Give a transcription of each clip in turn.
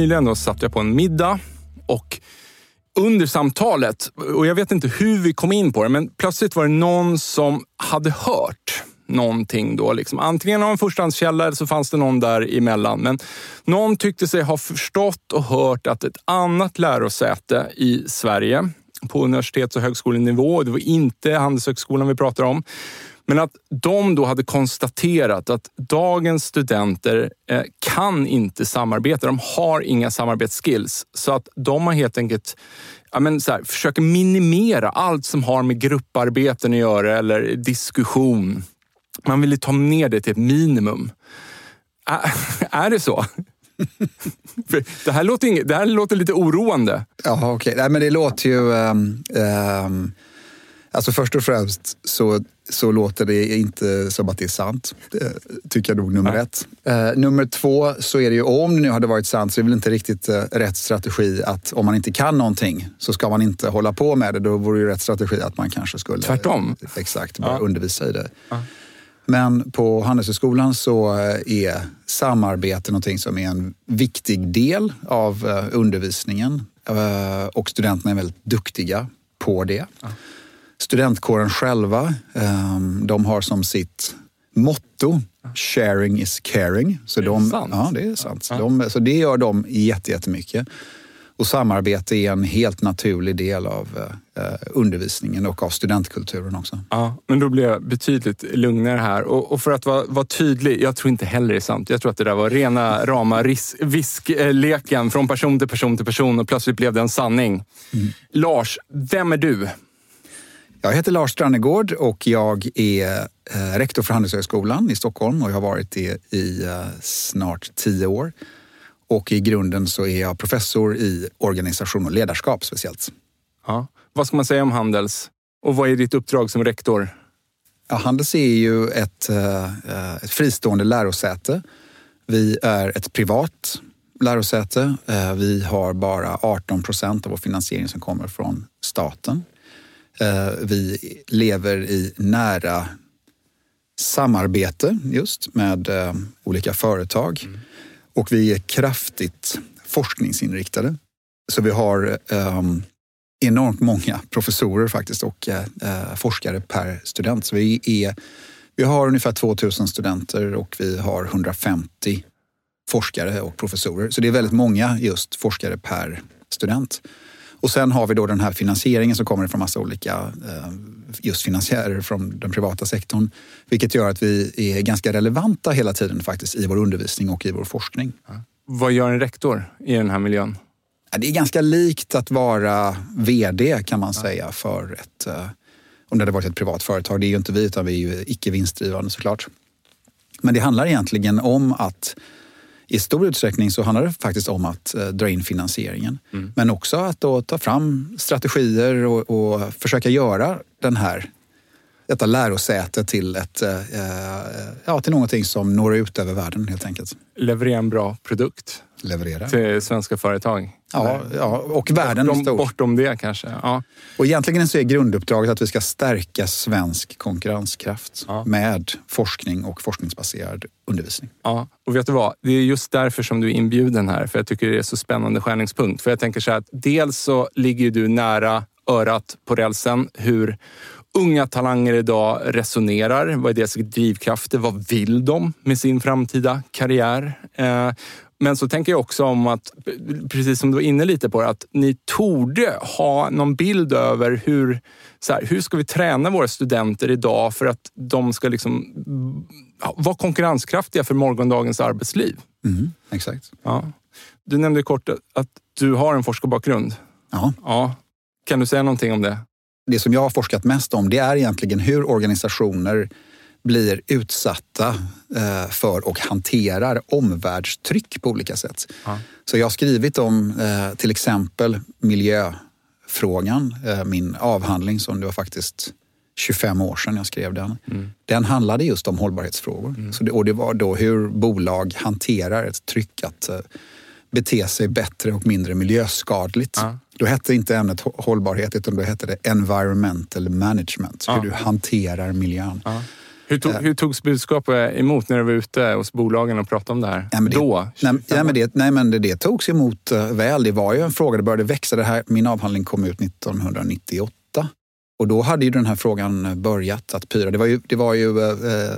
Nyligen då satt jag på en middag och under samtalet, och jag vet inte hur vi kom in på det, men plötsligt var det någon som hade hört någonting då. Liksom. Antingen av en förstahandskälla eller så fanns det någon där emellan. Men någon tyckte sig ha förstått och hört att ett annat lärosäte i Sverige på universitets och högskolenivå, det var inte Handelshögskolan vi pratar om, men att de då hade konstaterat att dagens studenter eh, kan inte samarbeta. De har inga samarbetsskills. Så att de har helt enkelt ja, men så här, försöker minimera allt som har med grupparbeten att göra eller diskussion. Man vill ta ner det till ett minimum. Ä är det så? det, här låter, det här låter lite oroande. Ja, okej. Okay. men det låter ju... Um, um, alltså först och främst så så låter det inte som att det är sant. Det tycker jag nog nummer Nej. ett. Uh, nummer två så är det ju, om det nu hade varit sant så är det väl inte riktigt uh, rätt strategi att om man inte kan någonting så ska man inte hålla på med det. Då vore ju rätt strategi att man kanske skulle... Tvärtom? Exakt, bara ja. undervisa i det. Ja. Men på Handelshögskolan så är samarbete någonting som är en viktig del av undervisningen och studenterna är väldigt duktiga på det. Ja. Studentkåren själva, ehm, de har som sitt motto Sharing is caring. Så det de, sant? Ja, det är sant. Ja. De, så det gör de jättemycket. Och samarbete är en helt naturlig del av eh, undervisningen och av studentkulturen också. Ja, men då blir jag betydligt lugnare här. Och, och för att vara, vara, tydlig, jag tror inte heller det är sant. Jag tror att det där var rena rama viskleken från person till person till person och plötsligt blev det en sanning. Mm. Lars, vem är du? Jag heter Lars Strannegård och jag är eh, rektor för Handelshögskolan i Stockholm och jag har varit det i eh, snart tio år. Och i grunden så är jag professor i organisation och ledarskap speciellt. Ja. Vad ska man säga om Handels? Och vad är ditt uppdrag som rektor? Ja, Handels är ju ett, eh, ett fristående lärosäte. Vi är ett privat lärosäte. Vi har bara 18 procent av vår finansiering som kommer från staten. Eh, vi lever i nära samarbete just med eh, olika företag mm. och vi är kraftigt forskningsinriktade. Så vi har um, enormt många professorer faktiskt och uh, forskare per student. Så vi, är, vi har ungefär 2000 studenter och vi har 150 forskare och professorer. Så det är väldigt många just forskare per student. Och sen har vi då den här finansieringen som kommer från massa olika eh, just finansiärer från den privata sektorn. Vilket gör att vi är ganska relevanta hela tiden faktiskt i vår undervisning och i vår forskning. Vad gör en rektor i den här miljön? Det är ganska likt att vara VD kan man säga för ett, eh, om det hade varit ett privat företag. Det är ju inte vi utan vi är ju icke vinstdrivande såklart. Men det handlar egentligen om att i stor utsträckning så handlar det faktiskt om att eh, dra in finansieringen. Mm. Men också att ta fram strategier och, och försöka göra den här detta lärosäte till, ett, eh, ja, till någonting som når ut över världen helt enkelt. Leverera en bra produkt leverera. Till svenska företag? Ja, ja och världen bortom, stor. Bortom det kanske? Ja. Och egentligen så är grunduppdraget att vi ska stärka svensk konkurrenskraft ja. med forskning och forskningsbaserad undervisning. Ja, och vet du vad? Det är just därför som du är inbjuden här, för jag tycker det är så spännande skärningspunkt. För jag tänker så här att dels så ligger du nära örat på rälsen hur unga talanger idag resonerar. Vad är deras drivkrafter? Vad vill de med sin framtida karriär? Eh, men så tänker jag också om att, precis som du var inne lite på, att ni torde ha någon bild över hur, så här, hur ska vi träna våra studenter idag för att de ska liksom vara konkurrenskraftiga för morgondagens arbetsliv. Mm, exakt. Ja. Du nämnde kort att du har en forskarbakgrund. Ja. ja. Kan du säga någonting om det? Det som jag har forskat mest om det är egentligen hur organisationer blir utsatta eh, för och hanterar omvärldstryck på olika sätt. Ja. Så jag har skrivit om eh, till exempel miljöfrågan, eh, min avhandling som det var faktiskt 25 år sedan jag skrev den. Mm. Den handlade just om hållbarhetsfrågor. Mm. Så det, och det var då hur bolag hanterar ett tryck att bete sig bättre och mindre miljöskadligt. Ja. Då hette inte ämnet hållbarhet utan då hette det environmental management. Ja. Hur du hanterar miljön. Ja. Hur, tog, hur togs budskapet emot när du var ute hos bolagen och pratade om det här? Nej, det, Då? Nej, nej, men det, nej, men det, det togs emot uh, väl. Det var ju en fråga, det började växa. Det här, min avhandling kom ut 1998. Och då hade ju den här frågan börjat att pyra. Det var ju, det var ju uh,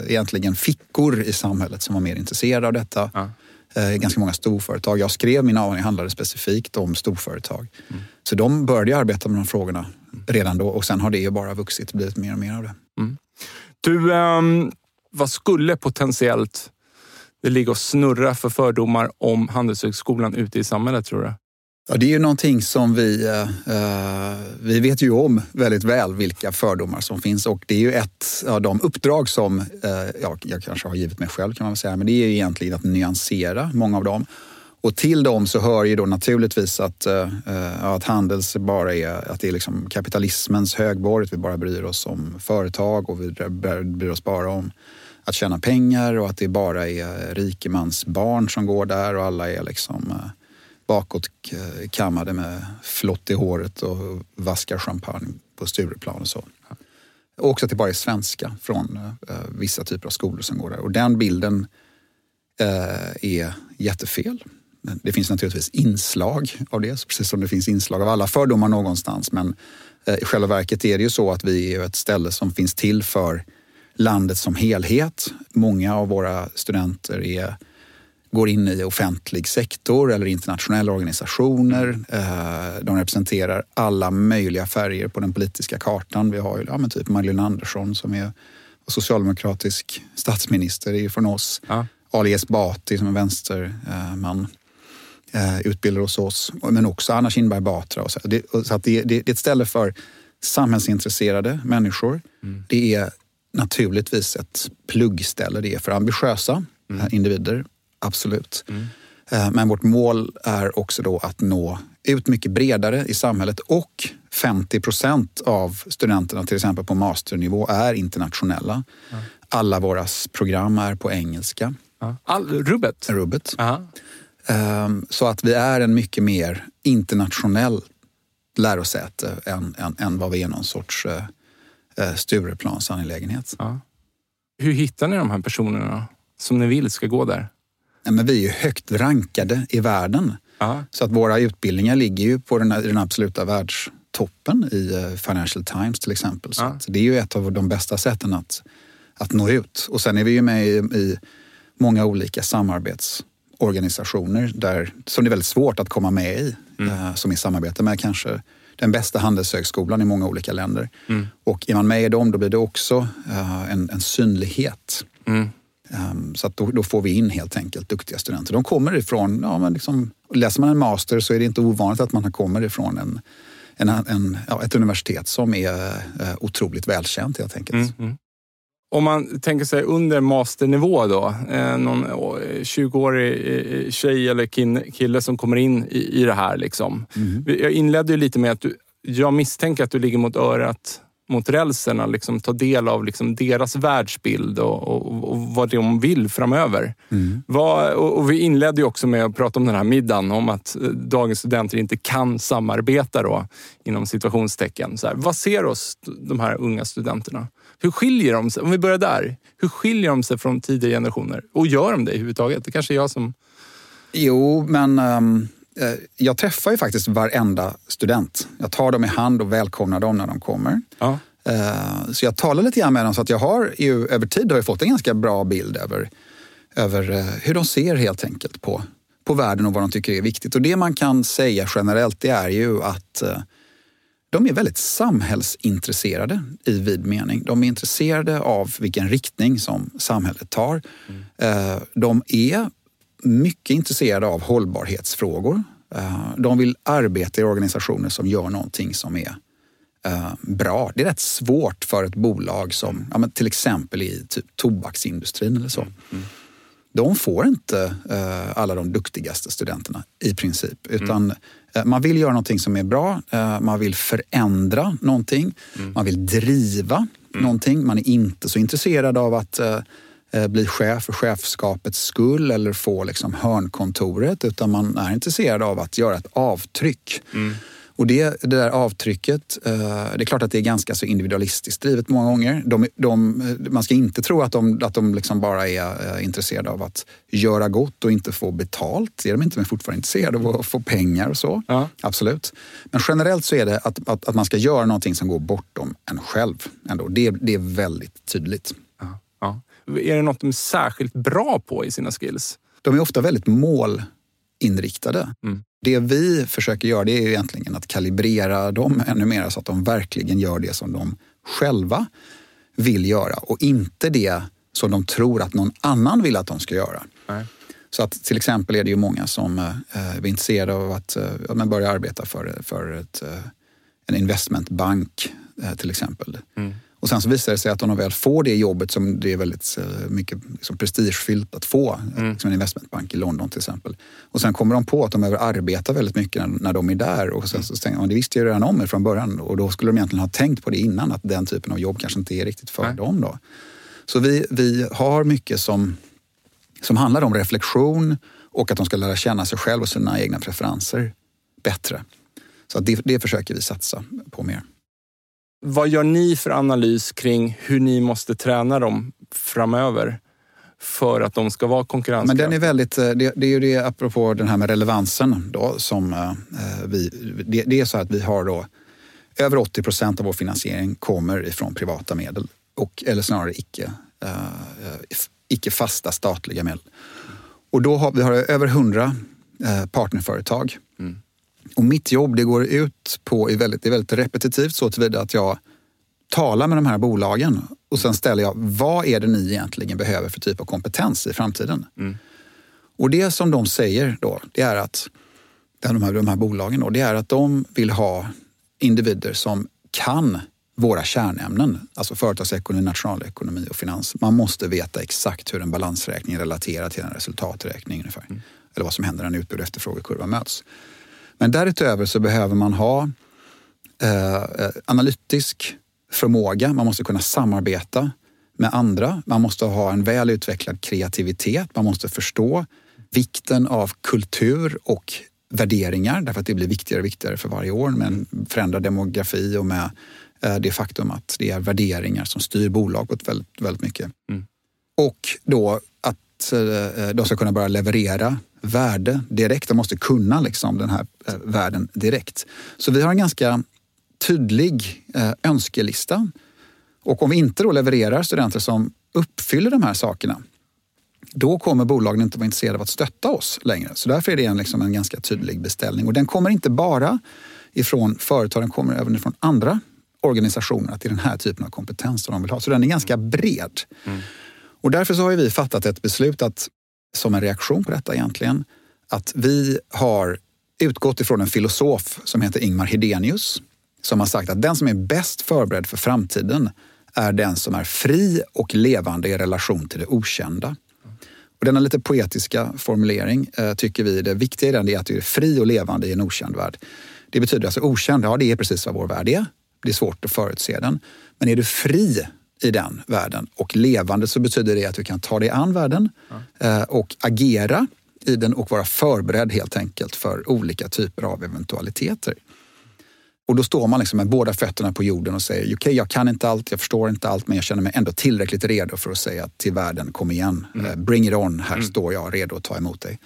egentligen fickor i samhället som var mer intresserade av detta. Ja eh, ganska många storföretag. Jag skrev min avhandling handlade specifikt om storföretag. Mm. Så de började arbeta med de frågorna redan då och sen har det ju bara vuxit, och blivit mer och mer av det. Mm. Du, um, vad skulle potentiellt det ligga och snurra för fördomar om Handelshögskolan ute i samhället tror du? Ja, det är ju någonting som vi, eh, eh, vi vet ju om väldigt väl vilka fördomar som finns och det är ju ett av de uppdrag som eh, jag, jag kanske har givit mig själv kan man säga, men det är ju egentligen att nyansera många av dem. Och till dem så hör ju då naturligtvis att, eh, eh att Handels bara är, att det är liksom kapitalismens högborg, att vi bara bryr oss om företag och vi bryr oss bara om att tjäna pengar och att det bara är rikemans barn som går där och alla är liksom eh, bakåtkammade med flott i håret och vaskar champagne på Stureplan och så. Och också att det bara är svenska från eh, vissa typer av skolor som går där. Och den bilden eh, är jättefel. Det finns naturligtvis inslag av det, precis som det finns inslag av alla fördomar någonstans. Men eh, i själva verket är det ju så att vi är ett ställe som finns till för landet som helhet. Många av våra studenter är, går in i offentlig sektor eller internationella organisationer. Eh, de representerar alla möjliga färger på den politiska kartan. Vi har ju ja, typ Magdalena Andersson som är socialdemokratisk statsminister, är från oss. Ja. Ali Esbati som är vänsterman eh, utbildar hos oss, men också Anna Kinberg Batra. Så det, så det, det, det, är ett ställe för samhällsintresserade människor. Mm. Det är naturligtvis ett pluggställe. Det är för ambitiösa mm. Eh, individer, absolut. Mm. Eh, men vårt mål är också då att nå ut mycket bredare i samhället och 50 procent av studenterna till exempel på masternivå är internationella. Alla våra program är på engelska. All, rubbet? Rubbet. Aha. Ehm, så att vi är en mycket mer internationell lärosäte än, än, än vad vi är någon sorts uh, Stureplans angelägenhet. Ja. Hur hittar ni de här personerna som ni vill ska gå där? Ja, men vi är högt rankade i världen. Ja. Så att våra utbildningar ligger ju på den, den absoluta världstoppen i eh, Financial Times till exempel. Så det är ju ett av de bästa sätten att, att nå ut. Och sen är vi ju med i, i många olika samarbets organisationer där, som det är väldigt svårt att komma med i. Mm. Eh, som i samarbete med kanske den bästa handelshögskolan i många olika länder. Mm. Och är man med i dem då blir det också uh, en, en synlighet. Mm. Um, så då, då, får vi in helt enkelt duktiga studenter. De kommer ifrån, ja, men liksom, läser man en master så är det inte ovanligt att man kommer ifrån en, en, en ja, ett universitet som är uh, otroligt välkänt helt enkelt. Mm, mm. Om man tänker sig under masternivå då, eh, någon 20-årig eh, tjej eller kille som kommer in i, i det här. Liksom. Mm. Jag inledde ju lite med att du, jag misstänker att du ligger mot örat mot rälsen liksom ta del av liksom deras världsbild och, och, och vad de vill framöver. Mm. Vad, och, vi inledde ju också med att prata om den här middagen, om att eh, dagens studenter inte kan samarbeta då, inom situationstecken. Så här, vad ser oss, de här unga studenterna? Hur skiljer de sig, om vi börjar där, hur skiljer de sig från tidigare generationer? Och gör de det överhuvudtaget? Det kanske är jag som... Jo, men um, jag träffar ju faktiskt varenda student. Jag tar dem i hand och välkomnar dem när de kommer. Ja. Uh, så jag talar lite grann med dem så att jag har ju över tid har jag fått en ganska bra bild över, över uh, hur de ser helt enkelt på, på världen och vad de tycker är viktigt. Och det man kan säga generellt det är ju att de är väldigt samhällsintresserade i vid mening. De är intresserade av vilken riktning som samhället tar. Mm. De är mycket intresserade av hållbarhetsfrågor. Eh, de vill arbeta i organisationer som gör någonting som är eh, bra. Det är rätt svårt för ett bolag som ja, till exempel i typ tobaksindustrin eller så. Mm. mm de får inte eh, alla de duktigaste studenterna i princip. Mm. Utan mm. man vill göra någonting som är bra, man vill förändra någonting, mm. man vill driva mm. någonting. Man är inte så intresserad av att bli chef för chefskapets skull eller få liksom hörnkontoret utan man är intresserad av att göra ett avtryck. Mm. Och det, det där avtrycket, eh, det är klart att det är ganska så individualistiskt drivet många gånger. De, de, man ska inte tro att de, att de liksom bara är eh, intresserade av att göra gott och inte få betalt. Det är de inte, men fortfarande intresserade av att få pengar och så. Ja. Absolut. Men generellt så är det att, att, att, man ska göra någonting som går bortom en själv. Ändå. Det, det är väldigt tydligt. Ja. Ja. Är det något de är särskilt bra på i sina skills? De är ofta väldigt målinriktade. Mm. Det vi försöker göra det är egentligen att kalibrera dem ännu mer så att de verkligen gör det som de själva vill göra och inte det som de tror att någon annan vill att de ska göra. Nej. Så att till exempel är det ju många som eh, är intresserade av att eh, börja arbeta för, för ett, eh, en investmentbank eh, till exempel. Mm. Och sen så visar det sig att om de väl får det jobbet som det är väldigt eh, mycket liksom prestigefyllt att få, mm. som en investmentbank i London till exempel. Och sen kommer de på att de behöver arbeta väldigt mycket när, när de är där. Och sen så tänker man, det visste jag redan om från början. Och då skulle de egentligen ha tänkt på det innan, att den typen av jobb kanske inte är riktigt för Nej. dem. Då. Så vi, vi har mycket som, som handlar om reflektion och att de ska lära känna sig själva och sina egna preferenser bättre. Så det, det försöker vi satsa på mer. Vad gör ni för analys kring hur ni måste träna dem framöver för att de ska vara konkurrenskraftiga? Men den är väldigt, eh, det, det, är ju det apropå den här med relevansen då som eh, eh, vi, det, det, är så att vi har då över 80 procent av vår finansiering kommer ifrån privata medel och, eller snarare icke, uh, icke fasta statliga medel. Och då har vi har över 100 partnerföretag. Och mitt jobb det går ut på, är väldigt, det är väldigt repetitivt så tillvida att jag talar med de här bolagen och sen ställer jag, vad är det ni egentligen behöver för typ av kompetens i framtiden? Mm. Och det som de säger då, det är att de här, de här bolagen då, det är att de vill ha individer som kan våra kärnämnen, alltså företagsekonomi, nationalekonomi och finans. Man måste veta exakt hur en balansräkning relaterar till en resultaträkning ungefär. Mm. Eller vad som händer när en utbud och efterfrågekurva möts. Men därutöver så behöver man ha eh, analytisk förmåga. Man måste kunna samarbeta med andra. Man måste ha en väl utvecklad kreativitet. Man måste förstå vikten av kultur och värderingar därför att det blir viktigare och viktigare för varje år med en förändrad demografi och med eh, det faktum att det är värderingar som styr bolaget väldigt, väldigt mycket. Mm. Och då att eh, de ska kunna börja leverera värde direkt. De måste kunna liksom den här eh, världen direkt. Så vi har en ganska tydlig eh, önskelista. Och om vi inte då levererar studenter som uppfyller de här sakerna då kommer bolagen inte vara intresserade av att stötta oss längre. Så därför är det en, liksom en ganska tydlig beställning. Och den kommer inte bara ifrån företag, den kommer även ifrån andra organisationer att det är den här typen av kompetens som de vill ha. Så den är ganska bred. Mm. Och därför så har vi fattat ett beslut att som en reaktion på detta egentligen, att vi har utgått ifrån en filosof som heter Ingmar Hedenius som har sagt att den som är bäst förberedd för framtiden är den som är fri och levande i relation till det okända. Och denna lite poetiska formulering eh, tycker vi, det viktiga i den är att du är fri och levande i en okänd värld. Det betyder alltså okänd, ja det är precis vad vår värld är. det är svårt att förutse den. Men är du fri i den världen och levande så betyder det att du kan ta dig an världen ja. och agera i den och vara förberedd helt enkelt för olika typer av eventualiteter. Och då står man liksom med båda fötterna på jorden och säger okej, okay, jag kan inte allt, jag förstår inte allt, men jag känner mig ändå tillräckligt redo för att säga till världen, kom igen, mm. Eh, bring it on, här mm. står jag redo att ta emot dig.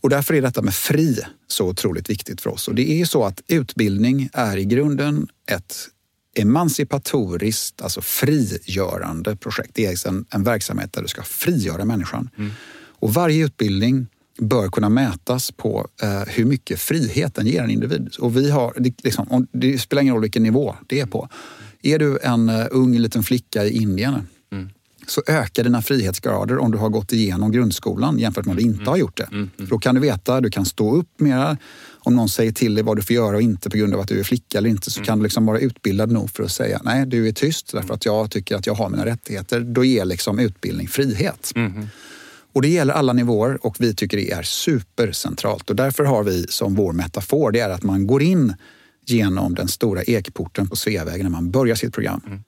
Och därför är detta med fri så otroligt viktigt för oss. Och det är ju så att utbildning är i grunden ett emancipatoriskt, alltså frigörande projekt. Det är en, en verksamhet där du ska frigöra människan. Mm. Och varje utbildning bör kunna mätas på eh, hur mycket frihet den ger en individ. Och vi har, det, liksom, det spelar ingen roll vilken nivå det är på. Är du en uh, ung liten flicka i Indien. Så ökar dina frihetsgrader om du har gått igenom grundskolan jämfört med om du inte har gjort det. Mm. Mm. Då kan du veta, du kan stå upp mera. Om någon säger till dig vad du får göra och inte på grund av att du är flicka eller inte så kan du liksom vara utbildad nog för att säga nej, du är tyst därför att jag tycker att jag har mina rättigheter. Då ger liksom utbildning frihet. Mm. Och det gäller alla nivåer och vi tycker det är supercentralt. Och därför har vi som vår metafor, det är att man går in genom den stora ekporten på Sveavägen när man börjar sitt program. Mm.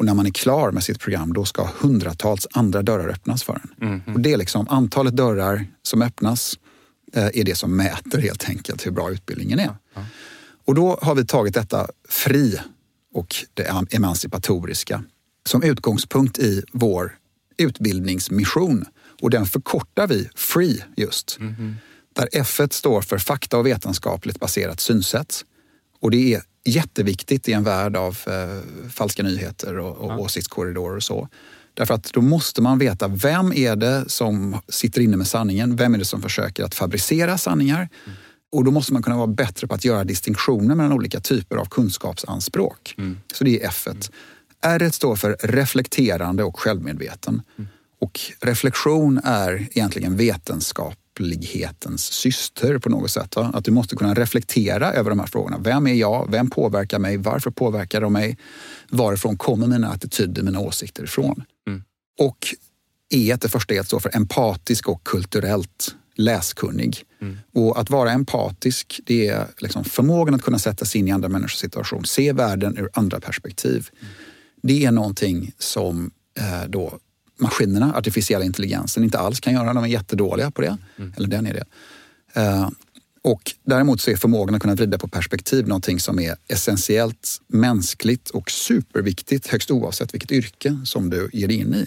Och när man är klar med sitt program, då ska hundratals andra dörrar öppnas för en. Mm. Och det är liksom antalet dörrar som öppnas eh, är det som mäter helt enkelt hur bra utbildningen är. Mm. Och då har vi tagit detta fri och det emancipatoriska som utgångspunkt i vår utbildningsmission och den förkortar vi FREE just. Mm -hmm. Där F står för fakta och vetenskapligt baserat synsätt. Och det är jätteviktigt i en värld av eh, falska nyheter och, och ja. åsiktskorridorer och så. Därför att då måste man veta vem är det som sitter inne med sanningen? Vem är det som försöker att fabricera sanningar? Mm. Och då måste man kunna vara bättre på att göra distinktioner mellan olika typer av kunskapsanspråk. Mm. Så det är F. Mm. R står för reflekterande och självmedveten. Mm. Och reflektion är egentligen vetenskaplighetens syster på något sätt. Va? Att du måste kunna reflektera över de här frågorna. Vem är jag? Vem påverkar mig? Varför påverkar de mig? Varifrån kommer mina attityder, mina åsikter ifrån? Mm. Och E, det första E, står för empatisk och kulturellt läskunnig. Mm. Och att vara empatisk, det är liksom förmågan att kunna sätta sig in i andra människors situation, se världen ur andra perspektiv. Mm. Det är någonting som eh, då maskinerna, artificiella intelligensen, inte alls kan göra. De är jättedåliga på det. Mm. Eller den är det. Uh, och däremot så är förmågan att kunna vrida på perspektiv någonting som är essentiellt mänskligt och superviktigt högst oavsett vilket yrke som du ger dig in i.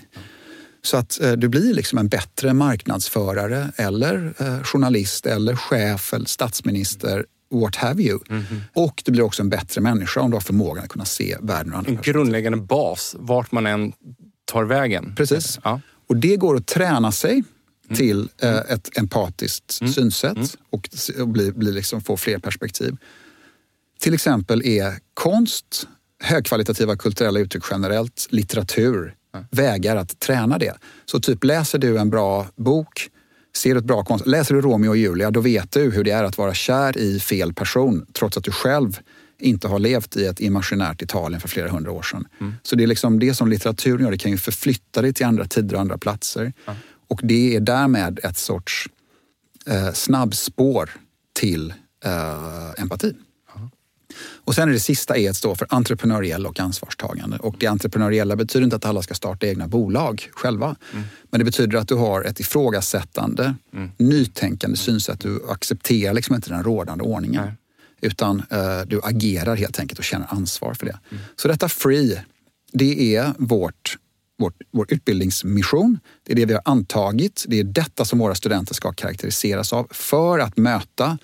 Så att eh, du blir liksom en bättre marknadsförare eller eh, journalist eller chef eller statsminister what have you. Mm -hmm. Och du blir också en bättre människa om du har förmågan att kunna se världen ur andra En grundläggande bas, vart man än tar vägen. Precis. Ja. Och det går att träna sig mm. till eh, ett empatiskt mm. synsätt mm. och, och bli, bli liksom, få fler perspektiv. Till exempel är konst, högkvalitativa kulturella uttryck generellt, litteratur, vägar att träna det. Så typ läser du en bra bok, ser du ett bra konst, läser du Romeo och Julia, då vet du hur det är att vara kär i fel person trots att du själv inte har levt i ett imaginärt Italien för flera hundra år sedan. Mm. Så det är liksom det som litteraturen gör, det kan ju förflytta dig till andra tider och andra platser. Mm. Och det är därmed ett sorts eh, snabbspår till eh, empati. Och sen är det sista E står för entreprenöriell och ansvarstagande. Och det entreprenöriella betyder inte att alla ska starta egna bolag själva. Mm. Men det betyder att du har ett ifrågasättande, mm. nytänkande synsätt. Du accepterar liksom inte den rådande ordningen. Nej. Utan eh, du agerar helt enkelt och känner ansvar för det. Mm. Så detta FREE, det är vårt, vårt, vår utbildningsmission. Det är det vi har antagit. Det är detta som våra studenter ska karaktäriseras av för att möta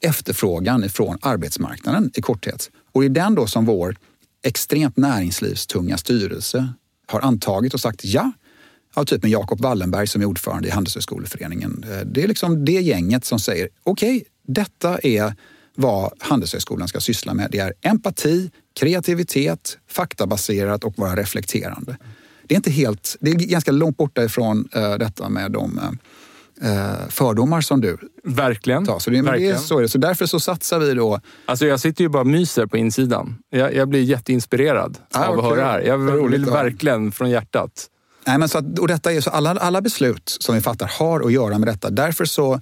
efterfrågan ifrån arbetsmarknaden i korthet. Och det är den då som vår extremt näringslivstunga styrelse har antagit och sagt ja. Ja, typ med Jakob Wallenberg som är ordförande i Handelshögskoleföreningen. Eh, det är liksom det gänget som säger okej, okay, detta är vad Handelshögskolan ska syssla med. Det är empati, kreativitet, faktabaserat och vara reflekterande. Det är, inte helt, det är ganska långt borta ifrån uh, detta med de uh, fördomar som du Verkligen. tar. Så, det, Verkligen. Det är, så, är det. så därför så satsar vi då... Alltså jag sitter ju bara och myser på insidan. Jag, jag blir jätteinspirerad ah, av okay. att höra det här. Jag vill verkligen från hjärtat. Nej, men så att, och detta är så alla, alla beslut som vi fattar har att göra med detta. Därför så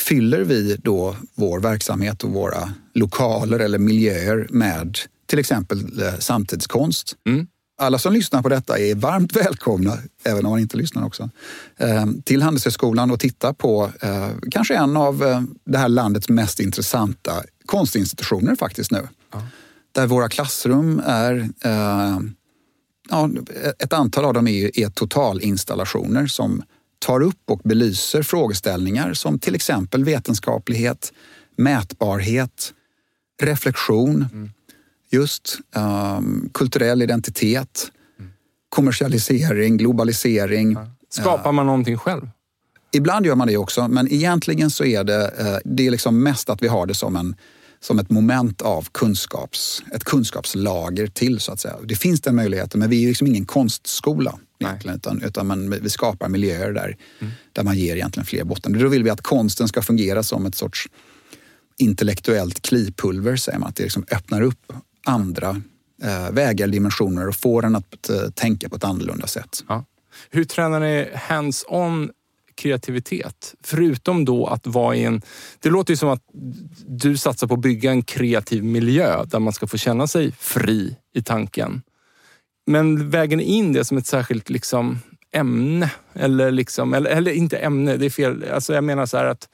fyller vi då vår verksamhet och våra lokaler eller miljöer med till exempel eh, samtidskonst. Mm. Alla som lyssnar på detta är varmt välkomna, även om man inte lyssnar också, eh, till Handelshögskolan och titta på eh, kanske en av det här landets mest intressanta konstinstitutioner faktiskt nu. Ja. Där våra klassrum är ja, ett antal av dem är, är totalinstallationer som tar upp och belyser frågeställningar som till exempel vetenskaplighet, mätbarhet, reflektion, Mm. just um, kulturell identitet, kommersialisering, globalisering. Skapar man någonting själv? Ibland gör man det också, men egentligen så är det, eh, det är liksom mest att vi har det som, en, som ett moment av kunskaps, ett kunskapslager till så att säga. Det finns den möjligheten, men vi är liksom ingen konstskola egentligen, utan, utan man, vi skapar miljöer där, där man ger egentligen fler botten. Då vill vi att konsten ska fungera som ett sorts intellektuellt klipulver, säger man. Att det liksom öppnar upp andra eh, vägar, dimensioner och får en att eh, tänka på ett annorlunda sätt. Ja. Hur tränar ni hands-on kreativitet? Förutom då att vara i en... Det låter ju som att du satsar på att bygga en kreativ miljö där man ska få känna sig fri i tanken. Men väger ni in det som ett särskilt liksom, ämne? Eller, liksom, eller, eller inte ämne, det är fel. Alltså jag menar så här att...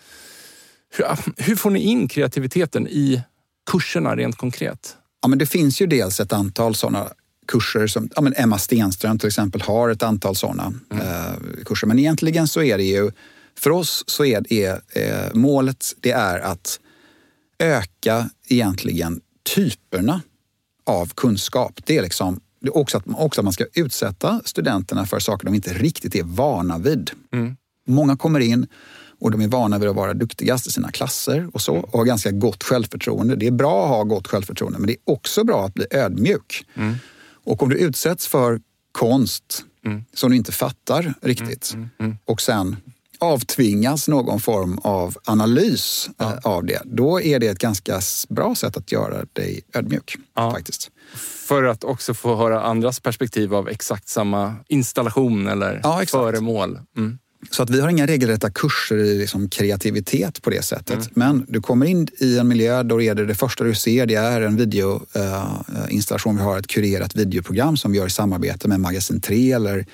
Hur, hur får ni in kreativiteten i kurserna rent konkret? Ja, men det finns ju dels ett antal sådana kurser som ja, men Emma Stenström till exempel har ett antal sådana eh, kurser. Men egentligen så är det ju, för oss så är, är eh, målet det är att öka egentligen typerna av kunskap. Det är liksom det är också, att, också att man ska utsätta studenterna för saker de inte riktigt är vana vid. Mm. Många kommer in och de är vana vid att vara duktigast i sina klasser och så och har ganska gott självförtroende. Det är bra att ha gott självförtroende men det är också bra att bli ödmjuk. Mm. Och om du utsätts för konst Mm. som du inte fattar riktigt Mm, mm. och sen avtvingas någon form av analys eh, av det, då är det ett ganska bra sätt att göra dig ödmjuk. Ja. faktiskt. För att också få höra andras perspektiv av exakt samma installation eller Ja, exakt. föremål. Mm. Så att vi har inga regelrätta kurser i liksom kreativitet på det sättet. Mm. Men du kommer in i en miljö, då är det det första du ser det är en videoinstallation. vi har ett kurerat videoprogram som vi gör i samarbete med Magasin 3 eller,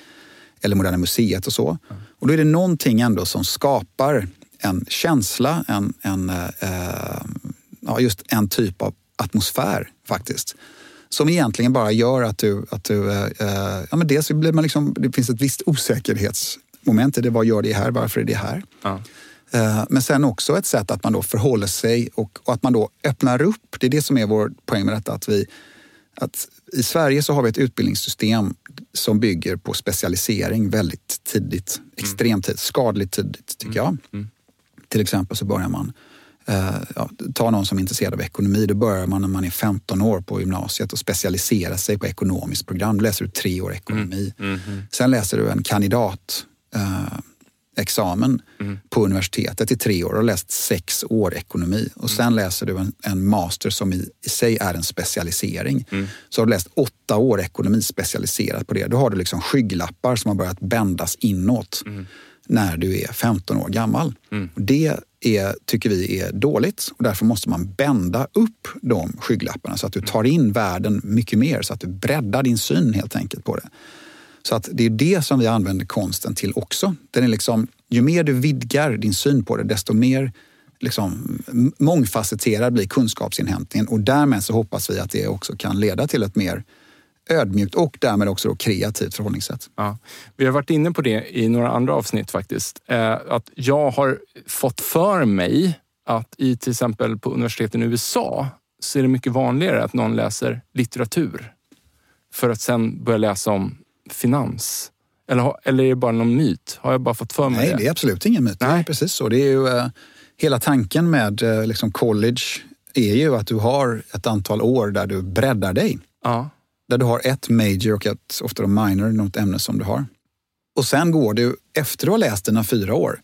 eller Moderna Museet och så. Och då är det någonting ändå som skapar en känsla, en, en, eh, ja, just en typ av atmosfär faktiskt. Som egentligen bara gör att du... Att du eh, eh, ja, men dels blir man liksom, det finns ett visst osäkerhetsmoment i det. Vad gör det här? Varför är det här? Ja. Eh, Men sen också ett sätt att man då förhåller sig och, och att man då öppnar upp. Det är det som är vår poäng med detta. Att vi, att I Sverige så har vi ett utbildningssystem som bygger på specialisering väldigt tidigt. Extremt tidigt, skadligt tidigt tycker jag. Mm. Till exempel så börjar man eh, ja, ta någon som är intresserad av ekonomi. Då börjar man när man är 15 år på gymnasiet och specialisera sig på ekonomiskt program. Då läser du tre år ekonomi. Mm. Mm. Sen läser du en kandidat eh, examen Mm. på universitetet i tre år och läst sex år ekonomi. Och sen läser du en, en master som i, i sig är en specialisering. Mm. Så har du läst åtta år ekonomi specialiserat på det. Då har du liksom skygglappar som har börjat bändas inåt Mm. när du är 15 år gammal. Mm. Och det är, tycker vi är dåligt och därför måste man bända upp de skygglapparna så att du tar in världen mycket mer, så att du breddar din syn helt enkelt på det. Så att det är det som vi använder konsten till också. Den är liksom, ju mer du vidgar din syn på det, desto mer liksom, mångfacetterad blir kunskapsinhämtningen och därmed så hoppas vi att det också kan leda till ett mer ödmjukt och därmed också då kreativt förhållningssätt. Ja. Vi har varit inne på det i några andra avsnitt faktiskt. Eh, att jag har fått för mig att i till exempel på universiteten i USA så är det mycket vanligare att någon läser litteratur för att sen börja läsa om finans. Eller, har- eller är det bara någon myt? Har jag bara fått för mig Nej, det? det är absolut ingen myt. Det är Nej. precis så. Det är ju, eh, hela tanken med eh, liksom college är ju att du har ett antal år där du breddar dig. Ja. Där du har ett major och ett ofta då minor, något ämne som du har. Och sen går du, efter du har läst dina fyra år,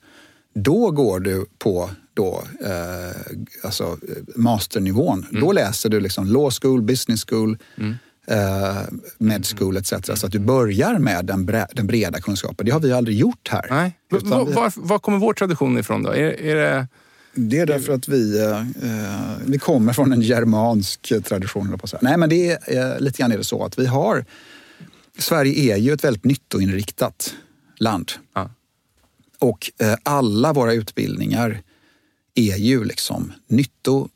då går du på då, eh, alltså eh, masternivån. Då läser du liksom law school, business school, Mm. Eh, med school etc. Så att du börjar med den, bre- den breda kunskapen. Det har vi aldrig gjort här. Nej. Var, var, var kommer vår tradition ifrån då? Är, är det... Det är därför att vi, eh, vi kommer från en germansk tradition. På Nej, men det är eh, lite grann är det så att vi har... Sverige är ju ett väldigt nyttoinriktat land. Ja. Och eh, alla våra utbildningar är ju liksom nytto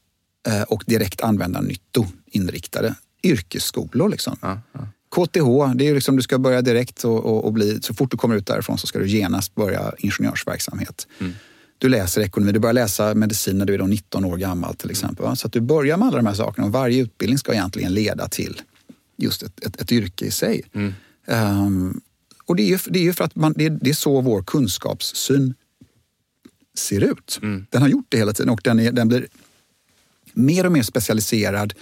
eh, och direkt användarnyttoinriktade yrkesskolor. Liksom. Ja, ja. KTH, det är liksom, du ska börja direkt och, och, och, bli, så fort du kommer ut därifrån så ska du genast börja ingenjörsverksamhet. Mm. Du läser ekonomi, du börjar läsa medicin när du är 19 år gammal till exempel. Mm. Så att du börjar med alla de här sakerna och varje utbildning ska egentligen leda till just ett, ett, ett yrke i sig. Mm. Um, och det är, det är för att man, det, är, det är så vår kunskapssyn ser ut. Mm. Den har gjort det hela tiden och den, är, den blir mer och mer specialiserad,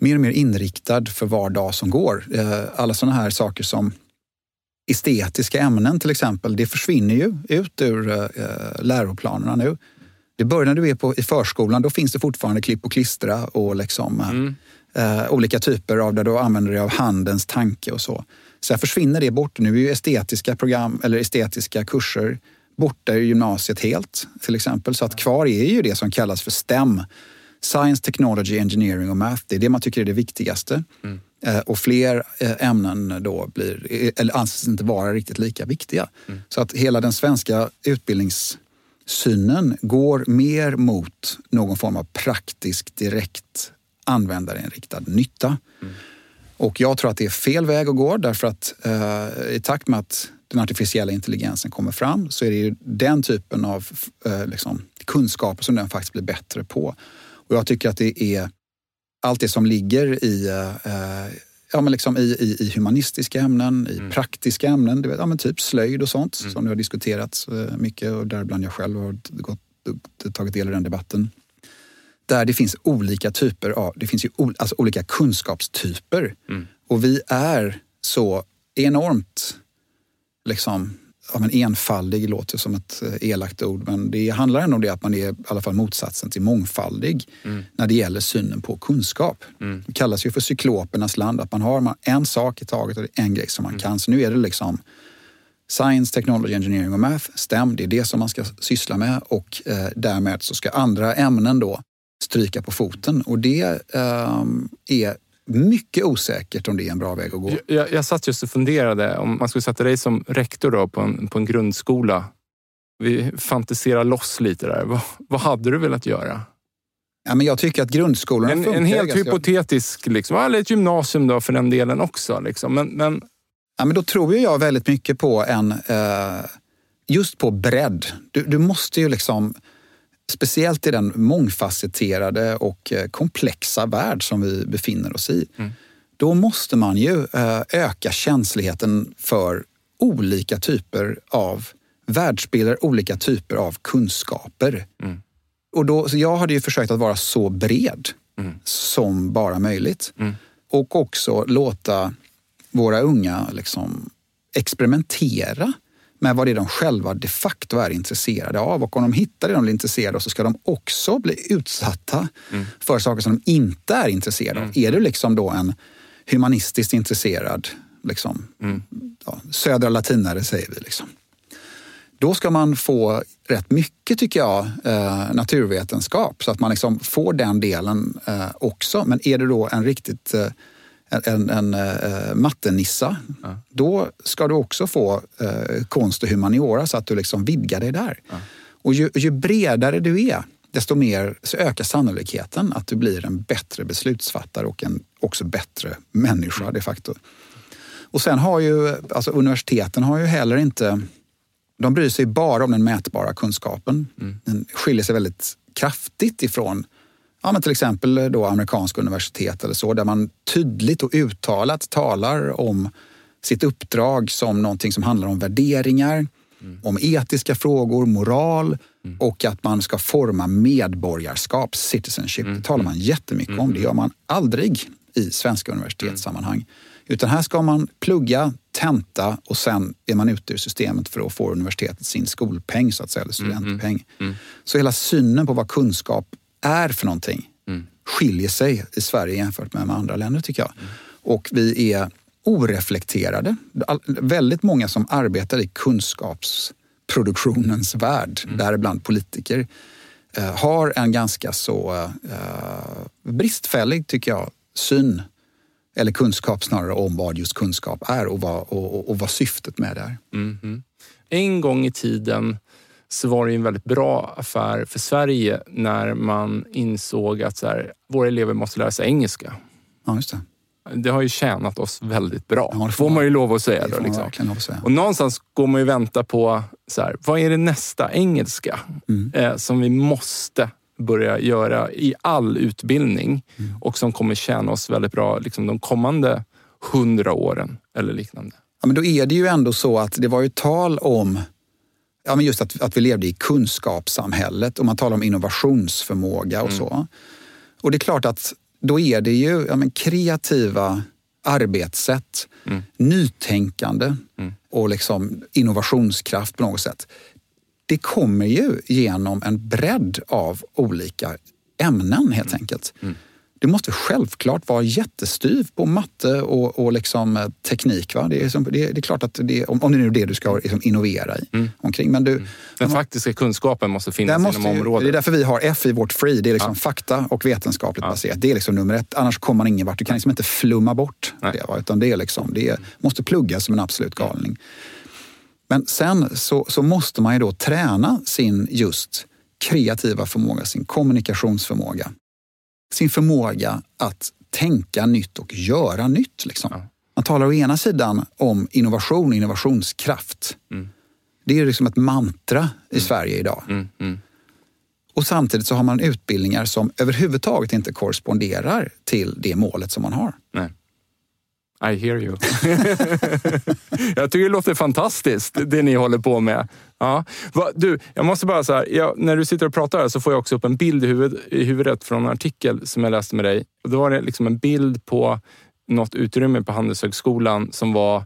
mer och mer inriktad för var dag som går. Eh, alla sådana här saker som estetiska ämnen till exempel, det försvinner ju ut ur eh, läroplanerna nu. Det börjar när du är på, i förskolan, då finns det fortfarande klipp och klistra och liksom, eh, mm. eh, olika typer av där du använder dig av handens tanke och så. Sen försvinner det bort. Nu är ju estetiska program eller estetiska kurser borta ur gymnasiet helt till exempel. Så att kvar är ju det som kallas för STEM. Science, Technology, Engineering och Math. Det är det man tycker är det viktigaste. Mm. Eh, och fler eh, ämnen då blir, eller anses inte vara riktigt lika viktiga. Mm. Så att hela den svenska utbildningssynen går mer mot någon form av praktisk, direkt användarinriktad nytta. Mm. Och jag tror att det är fel väg att gå därför att eh, i takt med att den artificiella intelligensen kommer fram så är det ju den typen av eh, liksom, kunskaper som den faktiskt blir bättre på. Och jag tycker att det är allt det som ligger i, eh, ja, men liksom i, i, i humanistiska ämnen, i mm. praktiska ämnen, vet, ja, men typ slöjd och sånt mm. som det har diskuterats eh, mycket och däribland jag själv har gått, tagit del i den debatten. Där det finns olika typer av, det finns ju alltså olika kunskapstyper. Mm. Och vi är så enormt liksom, ja, men enfaldig låter som ett eh, elakt ord, men det handlar ändå om det att man är i alla fall motsatsen till mångfaldig mm. när det gäller synen på kunskap. Mm. Det kallas ju för cyklopernas land, att man har en sak i taget och en grej som man mm. kan. Så nu är det liksom Science, Technology, Engineering och Math, STEM, det är det som man ska syssla med och eh, därmed så ska andra ämnen då stryka på foten och det eh, är mycket osäkert om det är en bra väg att gå. Jag, jag satt just och funderade om man skulle sätta dig som rektor då på, en, på en grundskola. Vi fantiserar loss lite där. Vad, vad hade du velat göra? Ja, men jag tycker att grundskolan En, en helt hypotetisk, liksom, eller ett gymnasium då för den delen också. Liksom. Men, men... Ja, men då tror jag väldigt mycket på en, eh, just på bredd. Du, du måste ju liksom speciellt i den mångfacetterade och eh, komplexa värld som vi befinner oss i. Mm. Då måste man ju eh, öka känsligheten för olika typer av världsbilder, olika typer av kunskaper. Mm. Och då, så jag hade ju försökt att vara så bred mm. som bara möjligt. Mm. Och också låta våra unga liksom experimentera med vad det är de själva de facto är intresserade av. Och om de hittar det de är intresserade av så ska de också bli utsatta mm. för saker som de inte är intresserade av. Mm. Är du liksom då en humanistiskt intresserad liksom, mm. ja, södra latinare, säger vi. Liksom. Då ska man få rätt mycket, tycker jag, eh, naturvetenskap så att man liksom får den delen eh, också. Men är du då en riktigt eh, en, en uh, mattenissa, ja. då ska du också få uh, konst och humaniora så att du liksom vidgar dig där. Ja. Och ju, ju, bredare du är, desto mer så ökar sannolikheten att du blir en bättre beslutsfattare och en också bättre människa mm. de facto. Och sen har ju, alltså universiteten har ju heller inte, de bryr sig bara om den mätbara kunskapen. Mm. Den skiljer sig väldigt kraftigt ifrån ja, men till exempel då amerikanska universitet eller så, där man tydligt och uttalat talar om sitt uppdrag som någonting som handlar om värderingar, mm. om etiska frågor, moral mm. och att man ska forma medborgarskap, citizenship. Mm. Det talar man jättemycket om. Det mm. gör man aldrig i svenska universitetssammanhang. Mm. Utan här ska man plugga, tenta och sen är man ute ur systemet för att få universitetet sin skolpeng, så att säga, eller mm, studentpeng. Så hela synen på vad kunskap är för någonting mm. skiljer sig i Sverige jämfört med, andra länder tycker jag. Mm. Och vi är oreflekterade. Väldigt många som arbetar i kunskapsproduktionens värld, mm. däribland politiker, eh, har en ganska så eh, bristfällig, tycker jag, syn eller kunskap snarare om vad just kunskap är och vad, och, och, och vad syftet med det är. Mm. En gång i tiden så var det en väldigt bra affär för Sverige när man insåg att så här, våra elever måste lära sig engelska. Ja, just det. Det har ju tjänat oss väldigt bra. Ja, det får man ju lov att säga. Det Då, liksom. att säga. Och någonstans går man ju vänta på, så här, vad är det nästa engelska Mm. eh, som vi måste börja göra i all utbildning Mm. och som kommer tjäna oss väldigt bra liksom, de kommande hundra åren eller liknande. Ja, men då är det ju ändå så att det var ju tal om ja, men just att, att vi levde i kunskapssamhället och man talar om innovationsförmåga och så. Och det är klart att då är det ju ja, men kreativa arbetssätt, nytänkande och liksom innovationskraft på något sätt. Det kommer ju genom en bredd av olika ämnen helt enkelt. Det måste självklart vara jättestyv på matte och, och liksom eh, teknik. Va? Det, är som, det, det är klart att det, om, om det nu är det du ska liksom innovera i, omkring. Men du, Den faktiska kunskapen måste finnas måste inom ju, området. det är därför vi har F i vårt free. Det är liksom fakta och vetenskapligt baserat. Det är liksom nummer ett. Annars kommer man ingen vart. Du kan liksom inte flumma bort Nej. det. Va? Utan det, är liksom, det är, måste pluggas som en absolut galning. Men sen så, så måste man ju då träna sin just kreativa förmåga, sin kommunikationsförmåga. Sin förmåga att tänka nytt och göra nytt. Liksom. Ja. Man talar å ena sidan om innovation och innovationskraft. Det är liksom ett mantra i Sverige idag. Mm, mm. Och samtidigt så har man utbildningar som överhuvudtaget inte korresponderar till det målet som man har. Nej. I hear you. jag tycker det låter fantastiskt, det ni håller på med. Ja. Va, du, jag måste bara så här, jag, när du sitter och pratar här så får jag också upp en bild i, huvud, i huvudet från en artikel som jag läste med dig. Och då var det liksom en bild på något utrymme på Handelshögskolan som var,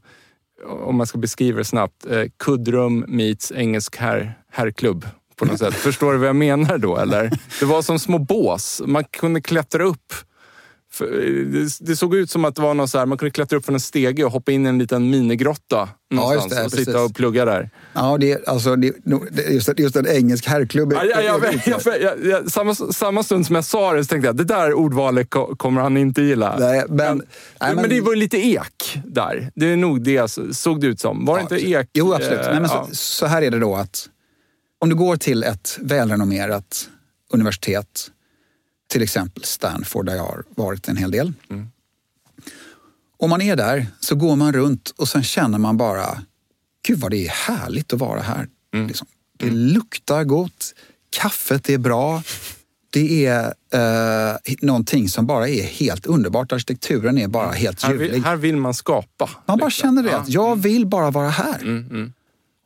om man ska beskriva det snabbt, eh, kuddrum meets engelsk herr, herrklubb. På något sätt. Förstår du vad jag menar då? Eller? Det var som små bås. Man kunde klättra upp det, det såg ut som att det var någon så här, man kunde klättra upp från en stege och hoppa in i en liten minigrotta någonstans det, och sitta precis. och plugga där. Ja, det, alltså, det, just, just en engelsk herrklubb. Ja, ja, jag, samma, samma stund som jag sa det så tänkte jag det där ordvalet ko- kommer han inte gilla. Nej, men- men, nej, men, men- det var lite ek där. Det är nog det såg det ut som. Var det inte ek? Jo, absolut. eh, Nej, men ja. så, så här är det då att om du går till ett välrenommerat universitet, till exempel Stanford där jag har varit en hel del. Mm. Om man är där så går man runt och sen känner man bara, gud vad det är härligt att vara här. Mm. Liksom. Det luktar gott, kaffet är bra. Det är eh, någonting som bara är helt underbart. Arkitekturen är bara helt här, ljuvlig. vill, här vill man skapa. Man bara liksom. känner det, att jag vill bara vara här. Mm, mm.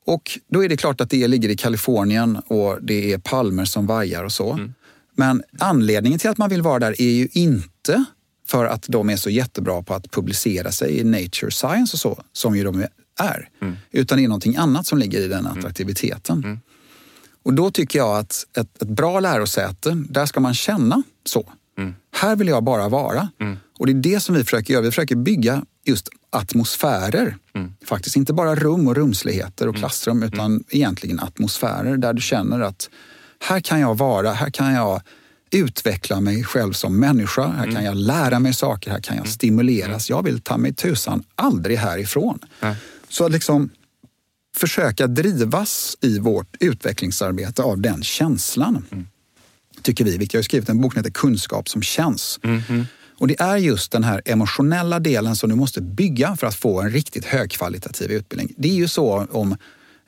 Och då är det klart att det ligger i Kalifornien och det är palmer som vajar och så. Mm. Men anledningen till att man vill vara där är ju inte för att de är så jättebra på att publicera sig i Nature Science och så, som ju de är. Mm. Utan det är någonting annat som ligger i den attraktiviteten. Mm. Och då tycker jag att ett, ett bra lärosäte, där ska man känna så. Mm. Här vill jag bara vara. Och det är det som vi försöker göra. Vi försöker bygga just atmosfärer. Mm. Faktiskt inte bara rum och rumsligheter och klassrum utan egentligen atmosfärer där du känner att här kan jag vara, här kan jag utveckla mig själv som människa, här Mm. kan jag lära mig saker, här kan jag stimuleras. Jag vill ta mig tusan aldrig härifrån. Nej. Så att liksom försöka drivas i vårt utvecklingsarbete av den känslan. Tycker vi. Vilket jag har skrivit en bok som heter Kunskap som känns. Och det är just den här emotionella delen som du måste bygga för att få en riktigt högkvalitativ utbildning. Det är ju så om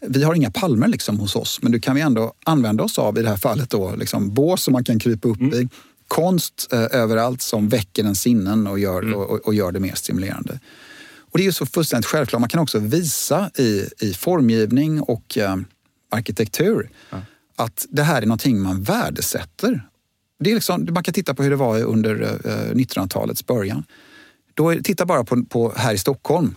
vi har inga palmer liksom hos oss, men du kan vi ändå använda oss av i det här fallet då, liksom bås som man kan krypa upp i. Konst eh, överallt som väcker en sinnen och gör, och, och, och gör det mer stimulerande. Och det är ju så fullständigt självklart. Man kan också visa i, i formgivning och eh, arkitektur att det här är någonting man värdesätter. Det är liksom, man kan titta på hur det var under eh, 1900-talets början. Då, titta bara på, på här i Stockholm.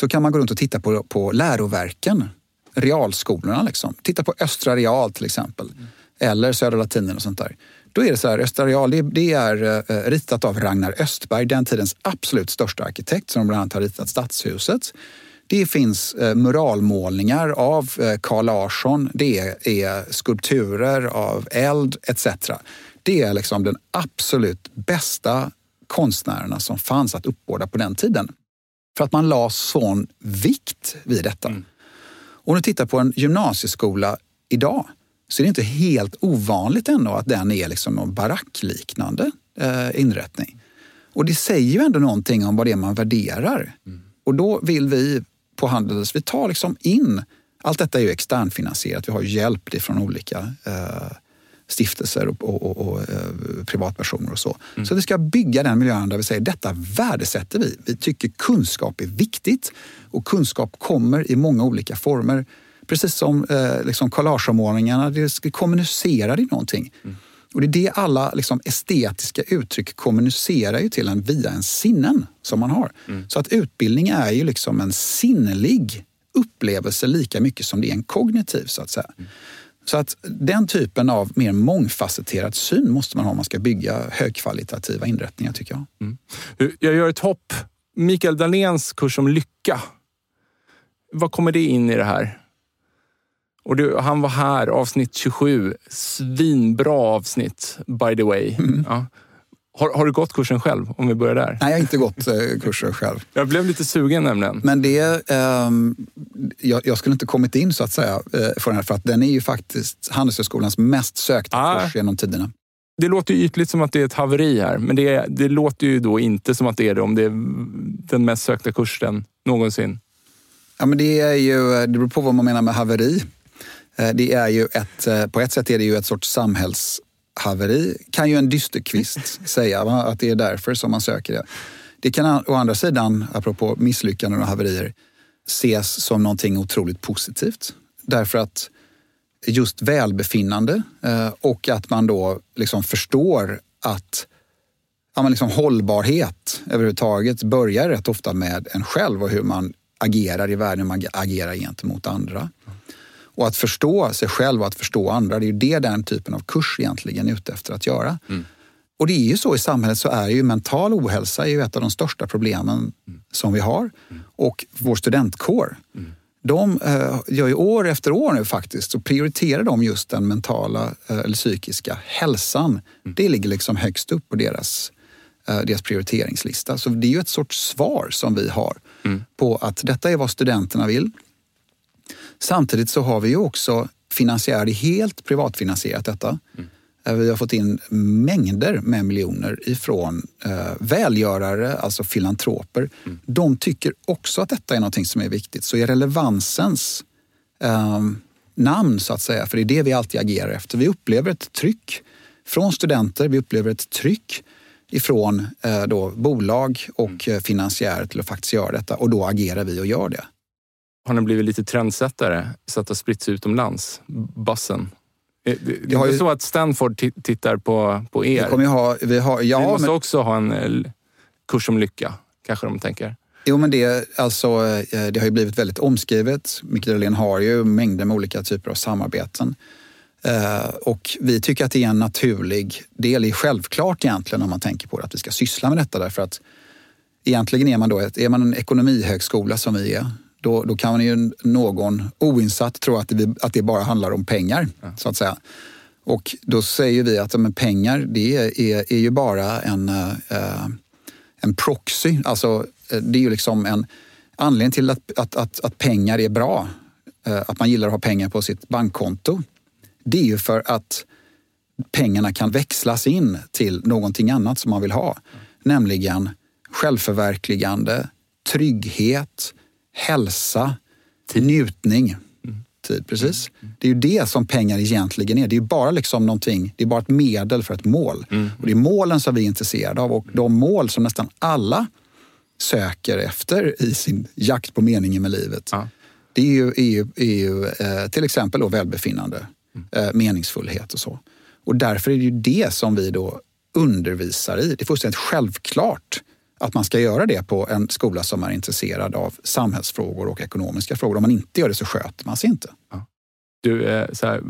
Så kan man gå runt och titta på, på läroverken, realskolorna. Liksom. Titta på Östra Real till exempel. Eller Södra Latinen och sånt där. Då är det så här, Östra Real det, det är eh, ritat av Ragnar Östberg, den tidens absolut största arkitekt som bland annat har ritat Stadshuset. Det finns eh, muralmålningar av eh, Carl Larsson, det är skulpturer av eld etc. Det är liksom den absolut bästa konstnärerna som fanns att uppbåda på den tiden. För att man la sån vikt vid detta. Mm. Om du tittar på en gymnasieskola idag så är det inte helt ovanligt ändå att den är liksom någon barackliknande eh, inrättning. Och det säger ju ändå någonting om vad det är man värderar. Mm. Och då vill vi på Handels, vi tar liksom in, allt detta är ju externfinansierat, vi har hjälp från olika eh, stiftelser och, och, och, och eh, privatpersoner och så. Mm. Så vi ska bygga den miljön där vi säger detta värdesätter vi. Vi tycker kunskap är viktigt och kunskap kommer i många olika former. Precis som eh, liksom collageommålningarna, det kommunicerar i någonting. Mm. Och det är det alla liksom, estetiska uttryck kommunicerar ju till en via en sinnen som man har. Mm. Så att utbildning är ju liksom en sinnelig upplevelse lika mycket som det är en kognitiv så att säga. Mm. Så att den typen av mer mångfacetterad syn måste man ha om man ska bygga högkvalitativa inrättningar tycker jag. Mm. Jag gör ett hopp. Mikael Dahléns kurs om lycka. Vad kommer det in i det här? Och du, han var här, avsnitt 27. Svinbra avsnitt, by the way. Mm. Ja. Har, har, du gått kursen själv, om vi börjar där? Nej, jag har inte gått eh, kursen själv. Jag blev lite sugen nämligen. Men det, eh, jag, jag, skulle inte kommit in så att säga eh, för den här, för att den är ju faktiskt Handelshögskolans mest sökta ah. kurs genom tiderna. Det låter ju ytligt som att det är ett haveri här, men det, det låter ju då inte som att det är det om det är den mest sökta kursen någonsin. Ja, men det, är ju, det beror på vad man menar med haveri. Eh, det är ju ett, eh, på ett sätt är det ju ett sorts samhällshaveri, kan ju en dysterkvist säga, va? att det är därför som man söker det. Det kan å andra sidan, apropå misslyckanden och haverier, ses som någonting otroligt positivt. Därför att just välbefinnande eh, och att man då liksom förstår att ja, liksom hållbarhet överhuvudtaget börjar rätt ofta med en själv och hur man agerar i världen, hur man agerar gentemot andra. Och att förstå sig själv och att förstå andra, det är ju det den typen av kurs egentligen är ute efter att göra. Mm. Och det är ju så i samhället så är ju mental ohälsa är ju ett av de största problemen mm. som vi har. Mm. Och vår studentkår, mm. de eh, gör ju år efter år nu faktiskt, så prioriterar de just den mentala eh, eller psykiska hälsan. Mm. Det ligger liksom högst upp på deras, eh, deras prioriteringslista. Så det är ju ett sorts svar som vi har mm. på att detta är vad studenterna vill. Samtidigt så har vi ju också finansiärer, helt privatfinansierat detta. Mm. Eh, vi har fått in mängder med miljoner ifrån eh, välgörare, alltså filantroper. Mm. De tycker också att detta är något som är viktigt. Så i relevansens eh, namn, så att säga, för det är det vi alltid agerar efter. Vi upplever ett tryck från studenter, vi upplever ett tryck ifrån eh, då, bolag och mm. finansiärer till att faktiskt göra detta och då agerar vi och gör det har den blivit lite trendsättare så att det har spritts utomlands? Bassen. Det, det är ju... så att Stanford tittar på, på er? Vi, kommer ha, vi, har, ja, vi måste men... också ha en eh, kurs om lycka, kanske de tänker. Jo, men det, alltså, eh, det har ju blivit väldigt omskrivet. Mikael Dahlén har ju mängder med olika typer av samarbeten. Och vi tycker att det är en naturlig del, är självklart egentligen om man tänker på det, att vi ska syssla med detta därför att egentligen är man då ett, är man en ekonomihögskola som vi är då, då kan ju någon oinsatt tro att det, att det bara handlar om pengar, ja. så att säga. Och då säger vi att men pengar, det är, är ju bara en, eh, en proxy. Alltså, eh, det är ju liksom en anledning till att, att, att, att pengar är bra, eh, att man gillar att ha pengar på sitt bankkonto. Det är ju för att pengarna kan växlas in till någonting annat som man vill ha. Mm. Nämligen självförverkligande, trygghet, hälsa, tid. njutning. Mm. Tid, precis. Mm. Det är ju det som pengar egentligen är. Det är bara liksom någonting, det är bara ett medel för ett mål. Mm. Och det är målen som vi är intresserade av och de mål som nästan alla söker efter i sin jakt på meningen med livet. Ja. Det är ju, är ju, är ju eh, till exempel då välbefinnande, eh, meningsfullhet och så. Och därför är det ju det som vi då undervisar i. Det är fullständigt självklart att man ska göra det på en skola som är intresserad av samhällsfrågor och ekonomiska frågor. Om man inte gör det så sköter man sig inte. Ja. Du, eh, så här,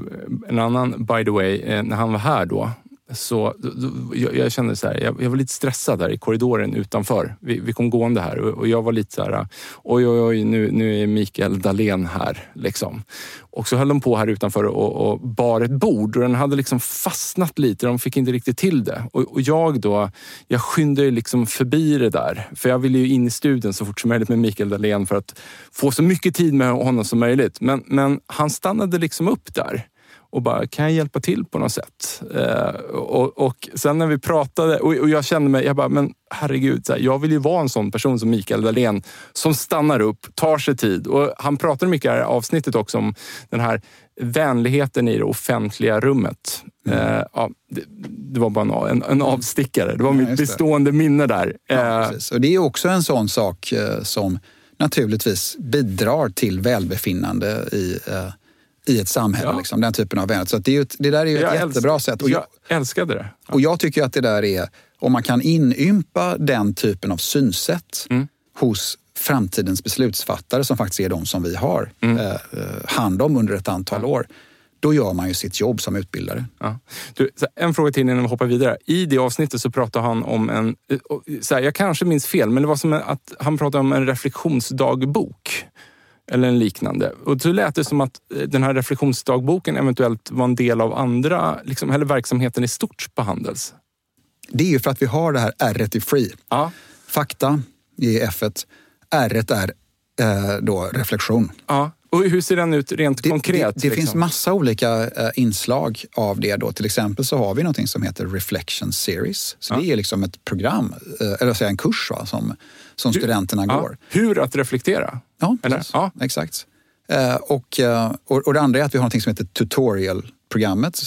en annan by the way, eh, när han var här då, så då, då, jag, jag, kände så här, jag, jag, var lite stressad där i korridoren utanför. Vi, vi kom gående här och, och, jag var lite så här, oj oj oj, nu, nu är Mikael Dahlén här. Liksom. Och så höll de på här utanför och, och bar ett bord och den hade liksom fastnat lite. De fick inte riktigt till det. Och, och jag då, jag skyndade liksom förbi det där. För jag ville ju in i studion så fort som möjligt med Mikael Dahlén för att få så mycket tid med honom som möjligt. Men, men han stannade liksom upp där och bara, kan jag hjälpa till på något sätt? Eh, och, och, sen när vi pratade och, och, jag kände mig, jag bara, men herregud, här, jag vill ju vara en sån person som Mikael Dahlén som stannar upp, tar sig tid. Och han pratade mycket i det här avsnittet också om den här vänligheten i det offentliga rummet. Mm. Eh, ja, det, det, var bara en, en avstickare. Det var mitt bestående det. minne där. Ja, eh, och det är också en sån sak eh, som naturligtvis bidrar till välbefinnande i eh, i ett samhälle. Ja. Liksom, den typen av vänlighet. Så det, är ett, det där är ju ett jag jättebra älsk, sätt. Och jag, jag älskade det. Ja. Och jag tycker att det där är, om man kan inympa den typen av synsätt mm. hos framtidens beslutsfattare som faktiskt är de som vi har mm. eh, hand om under ett antal ja. år då gör man ju sitt jobb som utbildare. Ja. Du, en fråga till innan vi hoppar vidare. I det avsnittet så pratar han om en, eh, så här, jag kanske minns fel, men det var som att han pratade om en reflektionsdagbok eller en liknande. Och så lät det som att eh, den här reflektionsdagboken eventuellt var en del av andra, liksom, eller verksamheten i stort på Handels. Det är ju för att vi har det här R i Free. Ja. Fakta i F, R är eh, då reflektion. Ja. Och hur ser den ut rent det, konkret? Det, det liksom? finns massa olika eh, inslag av det. Då. Till exempel så har vi något som heter Reflection Series. Så ja. det är liksom ett program, eh, eller säga en kurs va, som, som studenterna ja. går. Hur att reflektera? Ja, eller? ja. exakt. Eh, och, och, och, det andra är att vi har något som heter Tutorial-programmet.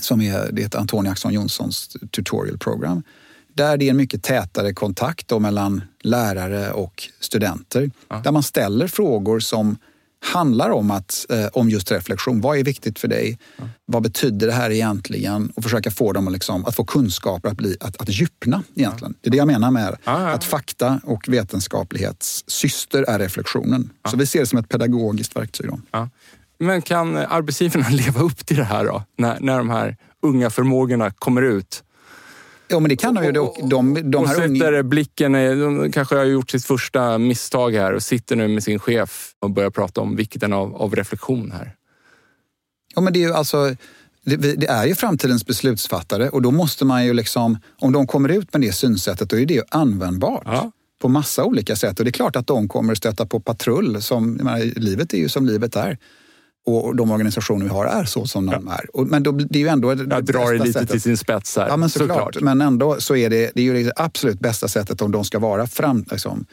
Som är, det heter Antonia Axon Jonssons tutorial program. Där det är en mycket tätare kontakt mellan lärare och studenter. Ja. Där man ställer frågor som handlar om, att, eh, om just reflektion. Vad är viktigt för dig? Ja. Vad betyder det här egentligen? Och försöka få dem att, liksom, att få kunskaper att, bli, att, att djupna egentligen. Ja. Det är det jag menar med ja, att fakta och vetenskaplighets syster är reflektionen. Så vi ser det som ett pedagogiskt verktyg. Då. Men kan arbetsgivarna leva upp till det här då? När, när de här unga förmågorna kommer ut? Ja, men det kan de ju. De, de, de och sätter unga... blicken, de kanske har gjort sitt första misstag här och sitter nu med sin chef och börjar prata om vikten av, av reflektion här. Ja, men det är ju alltså... Det, det, är ju framtidens beslutsfattare och då måste man ju liksom, om de kommer ut med det synsättet, då är det ju användbart. Ja. på massa olika sätt. Och det är klart att de kommer stöta på patrull. Som, menar, livet är ju som livet är och de organisationer vi har är så som de ja. är. men då, det är ju ändå Jag drar det lite sättet. till sin spets här. Ja, men såklart. såklart. Men ändå så är det, det är ju det absolut bästa sättet om de ska vara fram, liksom,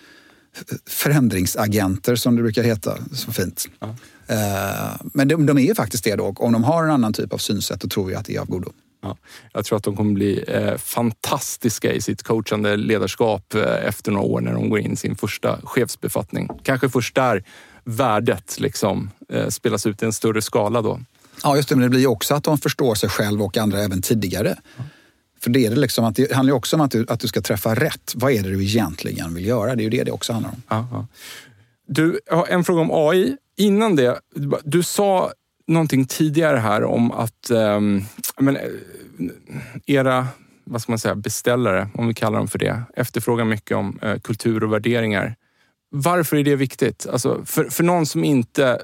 förändringsagenter som det brukar heta så fint. Ja. Uh, men de, de, är ju faktiskt det då. Om de har en annan typ av synsätt då tror jag att det är av godo. Ja, jag tror att de kommer bli eh, fantastiska i sitt coachande ledarskap eh, efter några år när de går in i sin första chefsbefattning. Kanske först där värdet liksom, eh, spelas ut i en större skala då. Ja, just det. Men det blir också att de förstår sig själv och andra även tidigare. Mm. För det, är det, liksom att det handlar ju också om att du, att du ska träffa rätt. Vad är det du egentligen vill göra? Det är ju det det också handlar om. Aha. Du, jag har en fråga om AI. Innan det, du sa någonting tidigare här om att um, men, eh, era vad ska man säga, beställare, om vi kallar dem för det, efterfrågar mycket om uh, kultur och värderingar. Varför är det viktigt? Alltså, för, för någon som inte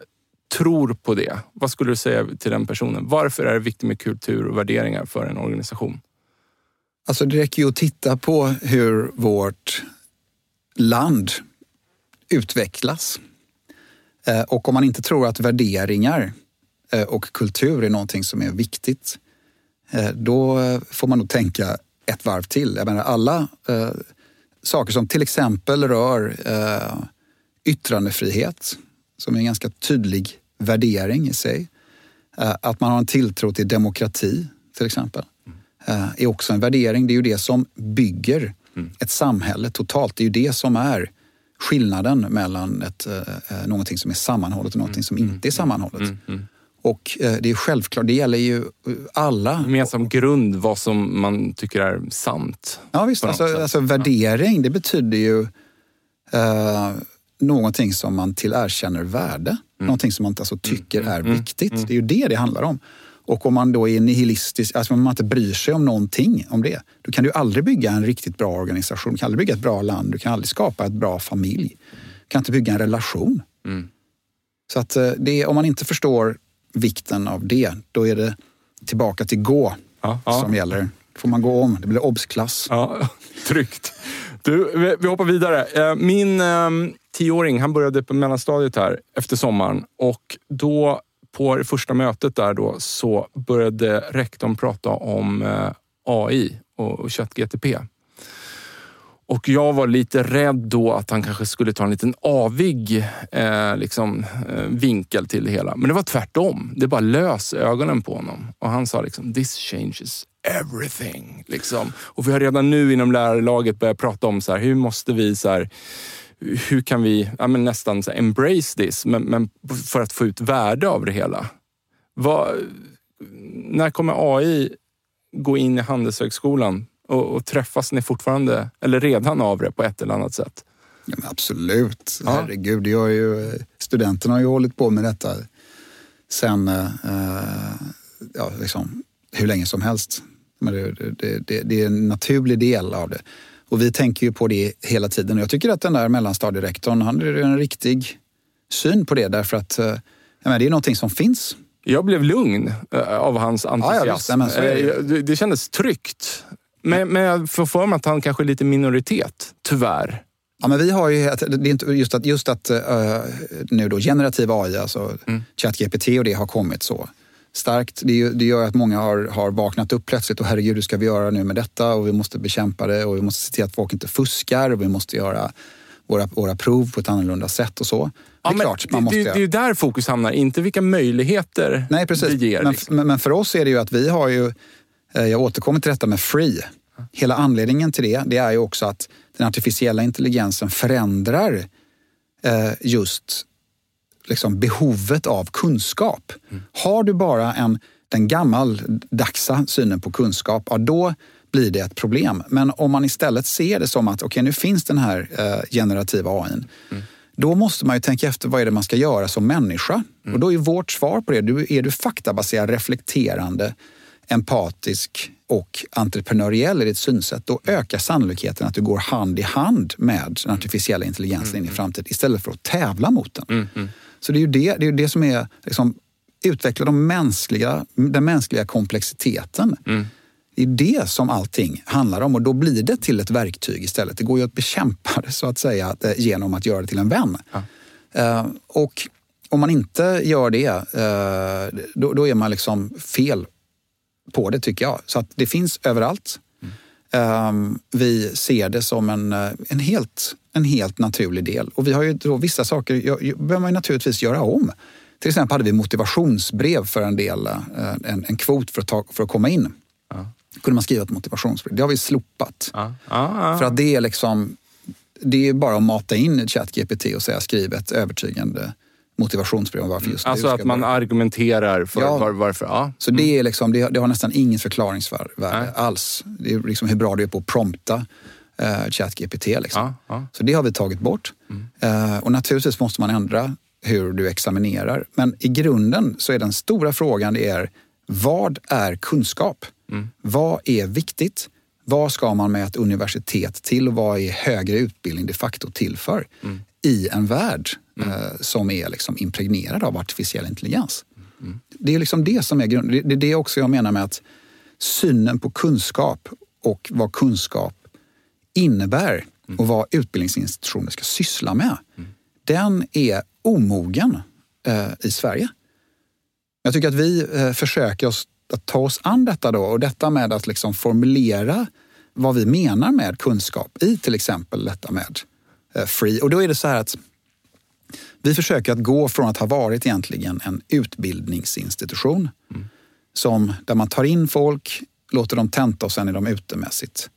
tror på det, vad skulle du säga till den personen? Varför är det viktigt med kultur och värderingar för en organisation? Alltså det räcker ju att titta på hur vårt land utvecklas. Eh, och om man inte tror att värderingar eh, och kultur är någonting som är viktigt, eh, då får man nog tänka ett varv till. Jag menar alla saker som till exempel rör eh, yttrandefrihet, som är en ganska tydlig värdering i sig. Eh, att man har en tilltro till demokrati, till exempel, eh, är också en värdering. Det är ju det som bygger mm. ett samhälle totalt. Det är ju det som är skillnaden mellan ett, eh, eh någonting som är sammanhållet och någonting mm. som inte är sammanhållet. Mm. mm. Och eh, det är självklart, det gäller ju alla. Gemensam grund, vad som man tycker är sant. Ja visst, alltså, alltså, värdering det betyder ju eh, någonting som man tillerkänner värde. Mm. Någonting som man alltså, tycker mm. är mm. viktigt. Mm. Det är ju det det handlar om. Och om man då är nihilistisk, alltså om man inte bryr sig om någonting om det, då kan du aldrig bygga en riktigt bra organisation. Du kan aldrig bygga ett bra land, du kan aldrig skapa ett bra familj. Du kan inte bygga en relation. Mm. Så att eh, det, om man inte förstår vikten av det, då är det tillbaka till gå ja, ja. som gäller. Får man gå om, det blir obsklass. Ja, tryggt. Du, vi, hoppar vidare. Eh, min um, tioåring, han började på mellanstadiet här efter sommaren och då på det första mötet där då så började rektorn prata om eh, AI och ChatGTP. Och jag var lite rädd då att han kanske skulle ta en liten avig eh, liksom, eh, vinkel till det hela. Men det var tvärtom. Det bara lös ögonen på honom. Och han sa liksom, this changes everything. Liksom. Och vi har redan nu inom lärarlaget börjat prata om så här, hur måste vi så här, hur kan vi ja, men nästan så embrace this, men, men, för att få ut värde av det hela? Vad, när kommer AI gå in i Handelshögskolan och, och träffas ni fortfarande, eller redan av det på ett eller annat sätt? Ja, absolut, ja. herregud. Jag ju, studenterna har ju hållit på med detta sen uh, ja, liksom, hur länge som helst. Men det, det, det, det är en naturlig del av det. Och vi tänker ju på det hela tiden. Och jag tycker att den där mellanstadierektorn, han har en riktig syn på det därför att eh, det är någonting som finns. Jag blev lugn eh, av hans entusiasm. Ja, ja, det. Det, det kändes tryggt. Men, men jag får för mig att han kanske är lite minoritet, tyvärr. Ja, men vi har ju, det är inte just att, just att uh, nu då generativ AI, alltså mm. ChatGPT och det har kommit så starkt. Det, det gör att många har, har vaknat upp plötsligt och herregud, hur ska vi göra nu med detta? Och vi måste bekämpa det och vi måste se till att folk inte fuskar och vi måste göra våra, våra prov på ett annorlunda sätt och så. Ja, det är klart, man måste... Det, det är ju där fokus hamnar, inte vilka möjligheter Nej, precis. det ger. Men, liksom. men, för oss är det ju att vi har ju, eh, Eh, jag återkommer till detta med free. Hela anledningen till det, det är ju också att den artificiella intelligensen förändrar eh, just liksom behovet av kunskap. Har du bara en, den gammaldagsa synen på kunskap, ja, då blir det ett problem. Men om man istället ser det som att okej, okay, nu finns den här eh, generativa AI. Mm. Då måste man ju tänka efter vad är det man ska göra som människa. Mm. Och då är vårt svar på det, du, är du faktabaserad, reflekterande, empatisk och entreprenöriell i ditt synsätt, då ökar sannolikheten att du går hand i hand med den artificiella intelligensen mm. in i mm. framtiden istället för att tävla mot den. Mm. mm. Så det är ju det, det, är det som är liksom, utveckla de mänskliga, den mänskliga komplexiteten. Mm. Det är det som allting handlar om och då blir det till ett verktyg istället. Det går ju att bekämpa det så att säga eh, genom att göra det till en vän. Ja. Uh, och om man inte gör det, uh, då, då, är man liksom fel på det tycker jag. Så att det finns överallt. Mm. Vi ser det som en, en helt en helt naturlig del. Och vi har ju då vissa saker behöver man naturligtvis göra om. Till exempel hade vi motivationsbrev för en del, eh, en, en kvot för att, ta, för att komma in. Ja. kunde man skriva ett motivationsbrev. Det har vi slopat. Ja. Ja, för att det är liksom, det är bara att mata in ChatGPT och säga skriv ett övertygande motivationsbrev om varför just Alltså att man börja. argumenterar för ja. var, varför. Ja. Så det, är mm. liksom, det, det har nästan inget förklaringsvärde alls. Det är liksom hur bra du är på att prompta eh, ChatGPT. Liksom. Ja, ja. Så det har vi tagit bort. Mm. Eh, och naturligtvis måste man ändra hur du examinerar. Men i grunden så är den stora frågan det är vad är kunskap? Mm. Vad är viktigt? Vad ska man med ett universitet till och vad är högre utbildning de facto till för? Mm. I en värld mm. eh, som är liksom impregnerad av artificiell intelligens. Mm. Det är liksom det som är grunden. Det är det också jag menar med att synen på kunskap och vad kunskap innebär och vad utbildningsinstitutioner ska syssla med, den är omogen eh, i Sverige. Jag tycker att vi eh, försöker oss, att ta oss an detta då och detta med att liksom formulera vad vi menar med kunskap i till exempel detta med free. Och då är det så här att vi försöker att gå från att ha varit egentligen en utbildningsinstitution mm. som, där man tar in folk, låter dem tenta och sen är de ute med sitt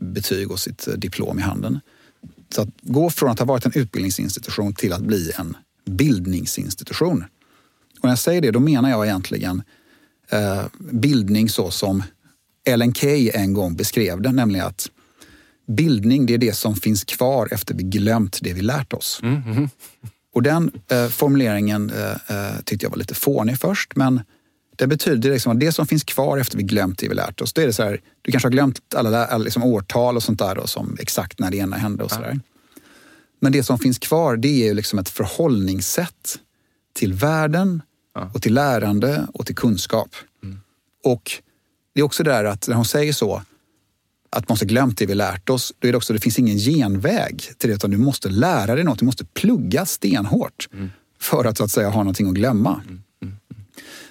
betyg och sitt eh, diplom i handen. Så att gå från att ha varit en utbildningsinstitution till att bli en bildningsinstitution. Och när jag säger det, då menar jag egentligen eh, bildning så som Ellen Key en gång beskrev det, nämligen att bildning det är det som finns kvar efter vi glömt det vi lärt oss. Mm -hmm. Och den eh, formuleringen eh, eh, tyckte jag var lite fånig först, men Det betyder liksom att det som finns kvar efter vi glömt det vi lärt oss. Då är det så här, du kanske har glömt alla, alla liksom årtal och sånt där då, som exakt när det ena hände och så där. Men det som finns kvar det är ju liksom ett förhållningssätt till världen och till lärande och till kunskap. Mm. Och det är också det där att när hon säger så, att man måste glömt det vi lärt oss, då är det också det finns ingen genväg till det utan du måste lära dig något, du måste plugga stenhårt mm. för att så att säga ha någonting att glömma. Mm. mm.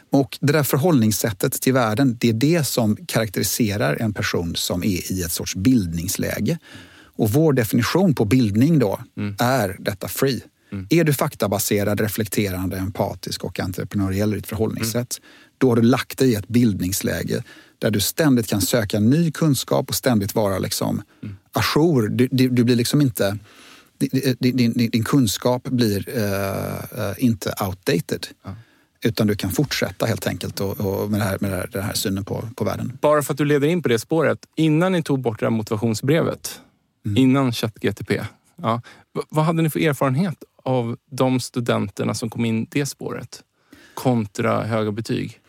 Och det där förhållningssättet till världen, det är det som karaktäriserar en person som är i ett sorts bildningsläge. Och vår definition på bildning då mm. är detta free. Mm. Är du faktabaserad, reflekterande, empatisk och entreprenöriell i ditt förhållningssätt, mm. då har du lagt dig i ett bildningsläge där du ständigt kan söka ny kunskap och ständigt vara liksom mm. ajour. Du, du, du blir liksom inte... Din, din, din kunskap blir uh, inte outdated. Ja. Utan du kan fortsätta helt enkelt och, och med, det här, med det här, den här synen på, på världen. Bara för att du leder in på det spåret. Innan ni tog bort det här motivationsbrevet, mm. innan ChatGTP. Ja, vad hade ni för erfarenhet av de studenterna som kom in det spåret kontra höga betyg?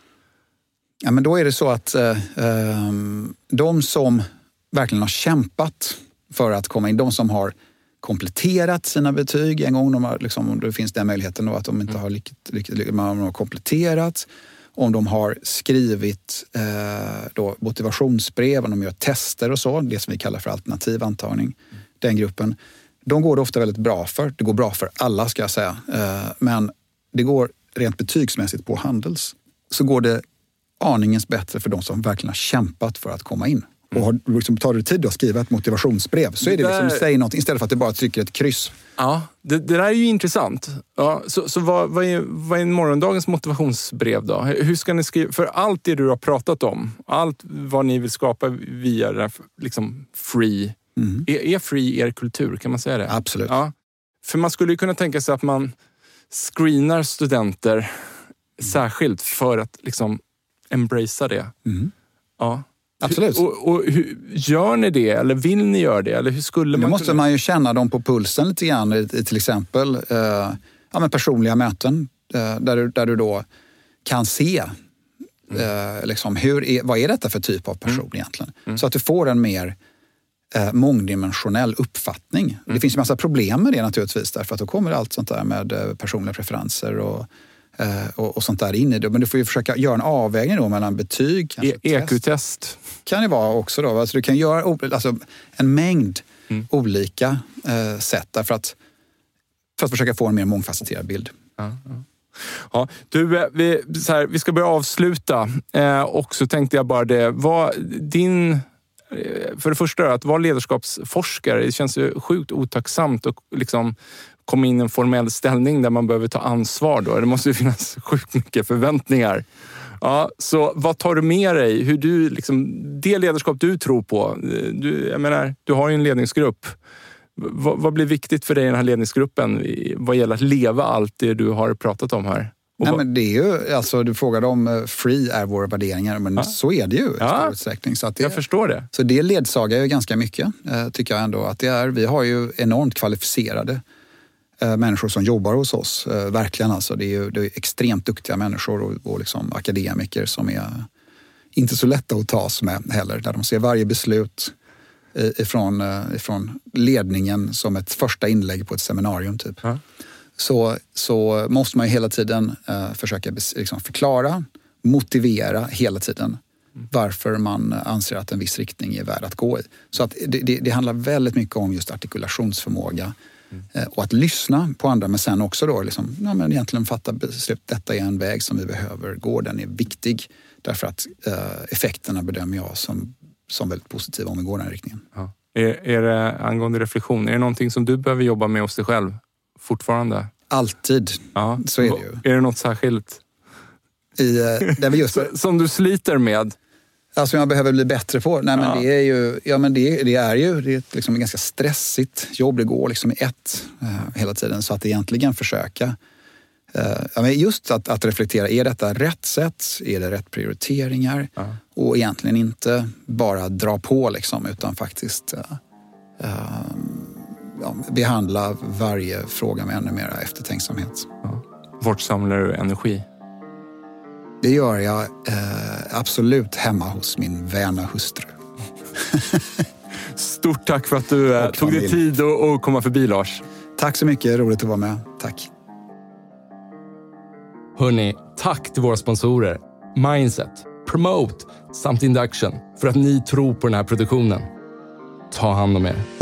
Ja, men då är det så att eh, ehm, de som verkligen har kämpat för att komma in, de som har kompletterat sina betyg en gång, de har, liksom, det finns den möjligheten då att de inte mm. har, lyckats, man har kompletterat, om de har skrivit eh, då motivationsbrev, om de gör tester och så, det som vi kallar för alternativ antagning, mm. den gruppen. De går det ofta väldigt bra för. Det går bra för alla ska jag säga. Eh, men det går rent betygsmässigt på Handels så går det aningens bättre för de som verkligen har kämpat för att komma in. Och har, liksom, tar du tid att skriva ett motivationsbrev så är det, det liksom, säg något istället för att du bara trycker ett kryss. Ja, det, det där är ju intressant. Ja, så så vad, vad, är, vad är morgondagens motivationsbrev då? Hur ska ni skriva? För allt det du har pratat om, allt vad ni vill skapa via liksom free. Mm. Är, är free er kultur? Kan man säga det? Absolut. Ja. För man skulle ju kunna tänka sig att man screenar studenter mm. särskilt för att liksom embracea det. Mm. Ja. Absolut. Och, och hur, gör ni det eller vill ni göra det? Eller hur skulle man Nu måste kunna... man ju känna dem på pulsen lite grann i, till exempel eh, ja, men personliga möten eh, där, du, där du då kan se mm. eh, liksom, hur är, vad är detta för typ av person mm. egentligen. Mm. Så att du får en mer eh, mångdimensionell uppfattning. Det mm. finns ju massa problem med det naturligtvis därför att då kommer allt sånt där med eh, personliga preferenser och och, och, sånt där in i det. Men du får ju försöka göra en avvägning då mellan betyg, e EQ-test. kan det vara också. Då. Alltså du kan göra alltså, en mängd mm. olika eh, sätt därför att, för att försöka få en mer mångfacetterad bild. Ja, ja. Ja, du, eh, vi, här, vi ska börja avsluta eh, och så tänkte jag bara det. Vad, din, eh, för det första, att vara ledarskapsforskare, det känns ju sjukt otacksamt och liksom komma in i en formell ställning där man behöver ta ansvar. Då. Det måste ju finnas sjukt mycket förväntningar. Ja, så vad tar du med dig? Hur du, liksom, det ledarskap du tror på. Du, jag menar, du har ju en ledningsgrupp. Vad, vad blir viktigt för dig i den här ledningsgruppen vad gäller att leva allt det du har pratat om här? Nej, men det är ju, alltså, du frågade om eh, free är våra värderingar, men ja. så är det ju i ja. stor utsträckning. Så att det, jag förstår det. Så det ledsagar ju ganska mycket, eh, tycker jag ändå. Att det är, vi har ju enormt kvalificerade Eh, människor som jobbar hos oss. Eh, verkligen alltså. Det är, ju, det är extremt duktiga människor och, och liksom akademiker som är inte så lätta att tas med heller. Där de ser varje beslut ifrån, eh, ifrån ledningen som ett första inlägg på ett seminarium. Typ. Ja. Så, så måste man ju hela tiden försöka liksom förklara, motivera hela tiden mm. varför man anser att en viss riktning är värd att gå i. Så att det, det, det handlar väldigt mycket om just artikulationsförmåga Mm. Och att lyssna på andra men sen också då liksom, ja, men egentligen fatta beslut. Detta är en väg som vi behöver gå. Den är viktig därför att eh, effekterna bedömer jag som, som väldigt positiva om vi går den riktningen. Ja. Är, är det angående reflektion, är det någonting som du behöver jobba med hos dig själv fortfarande? Alltid. Ja. Så är det ju. Är det något särskilt? I, eh, just... som du sliter med? Alltså jag behöver bli bättre på? Nej, men ja. det är ju, ja, men det, det är ju det är liksom ett ganska stressigt jobb. Det går liksom i ett eh, hela tiden. Så att egentligen försöka eh, just att, att, reflektera. Är detta rätt sätt? Är det rätt prioriteringar? Ja. Och egentligen inte bara dra på liksom, utan faktiskt eh, eh ja, behandla varje fråga med ännu mer eftertänksamhet. Ja. Vart samlar du energi? Det gör jag eh, absolut hemma hos min väna hustru. Stort tack för att du eh, tog dig tid att komma förbi Lars. Tack så mycket, roligt att vara med. Tack. Hörni, tack till våra sponsorer Mindset, Promote samt Induction för att ni tror på den här produktionen. Ta hand om er.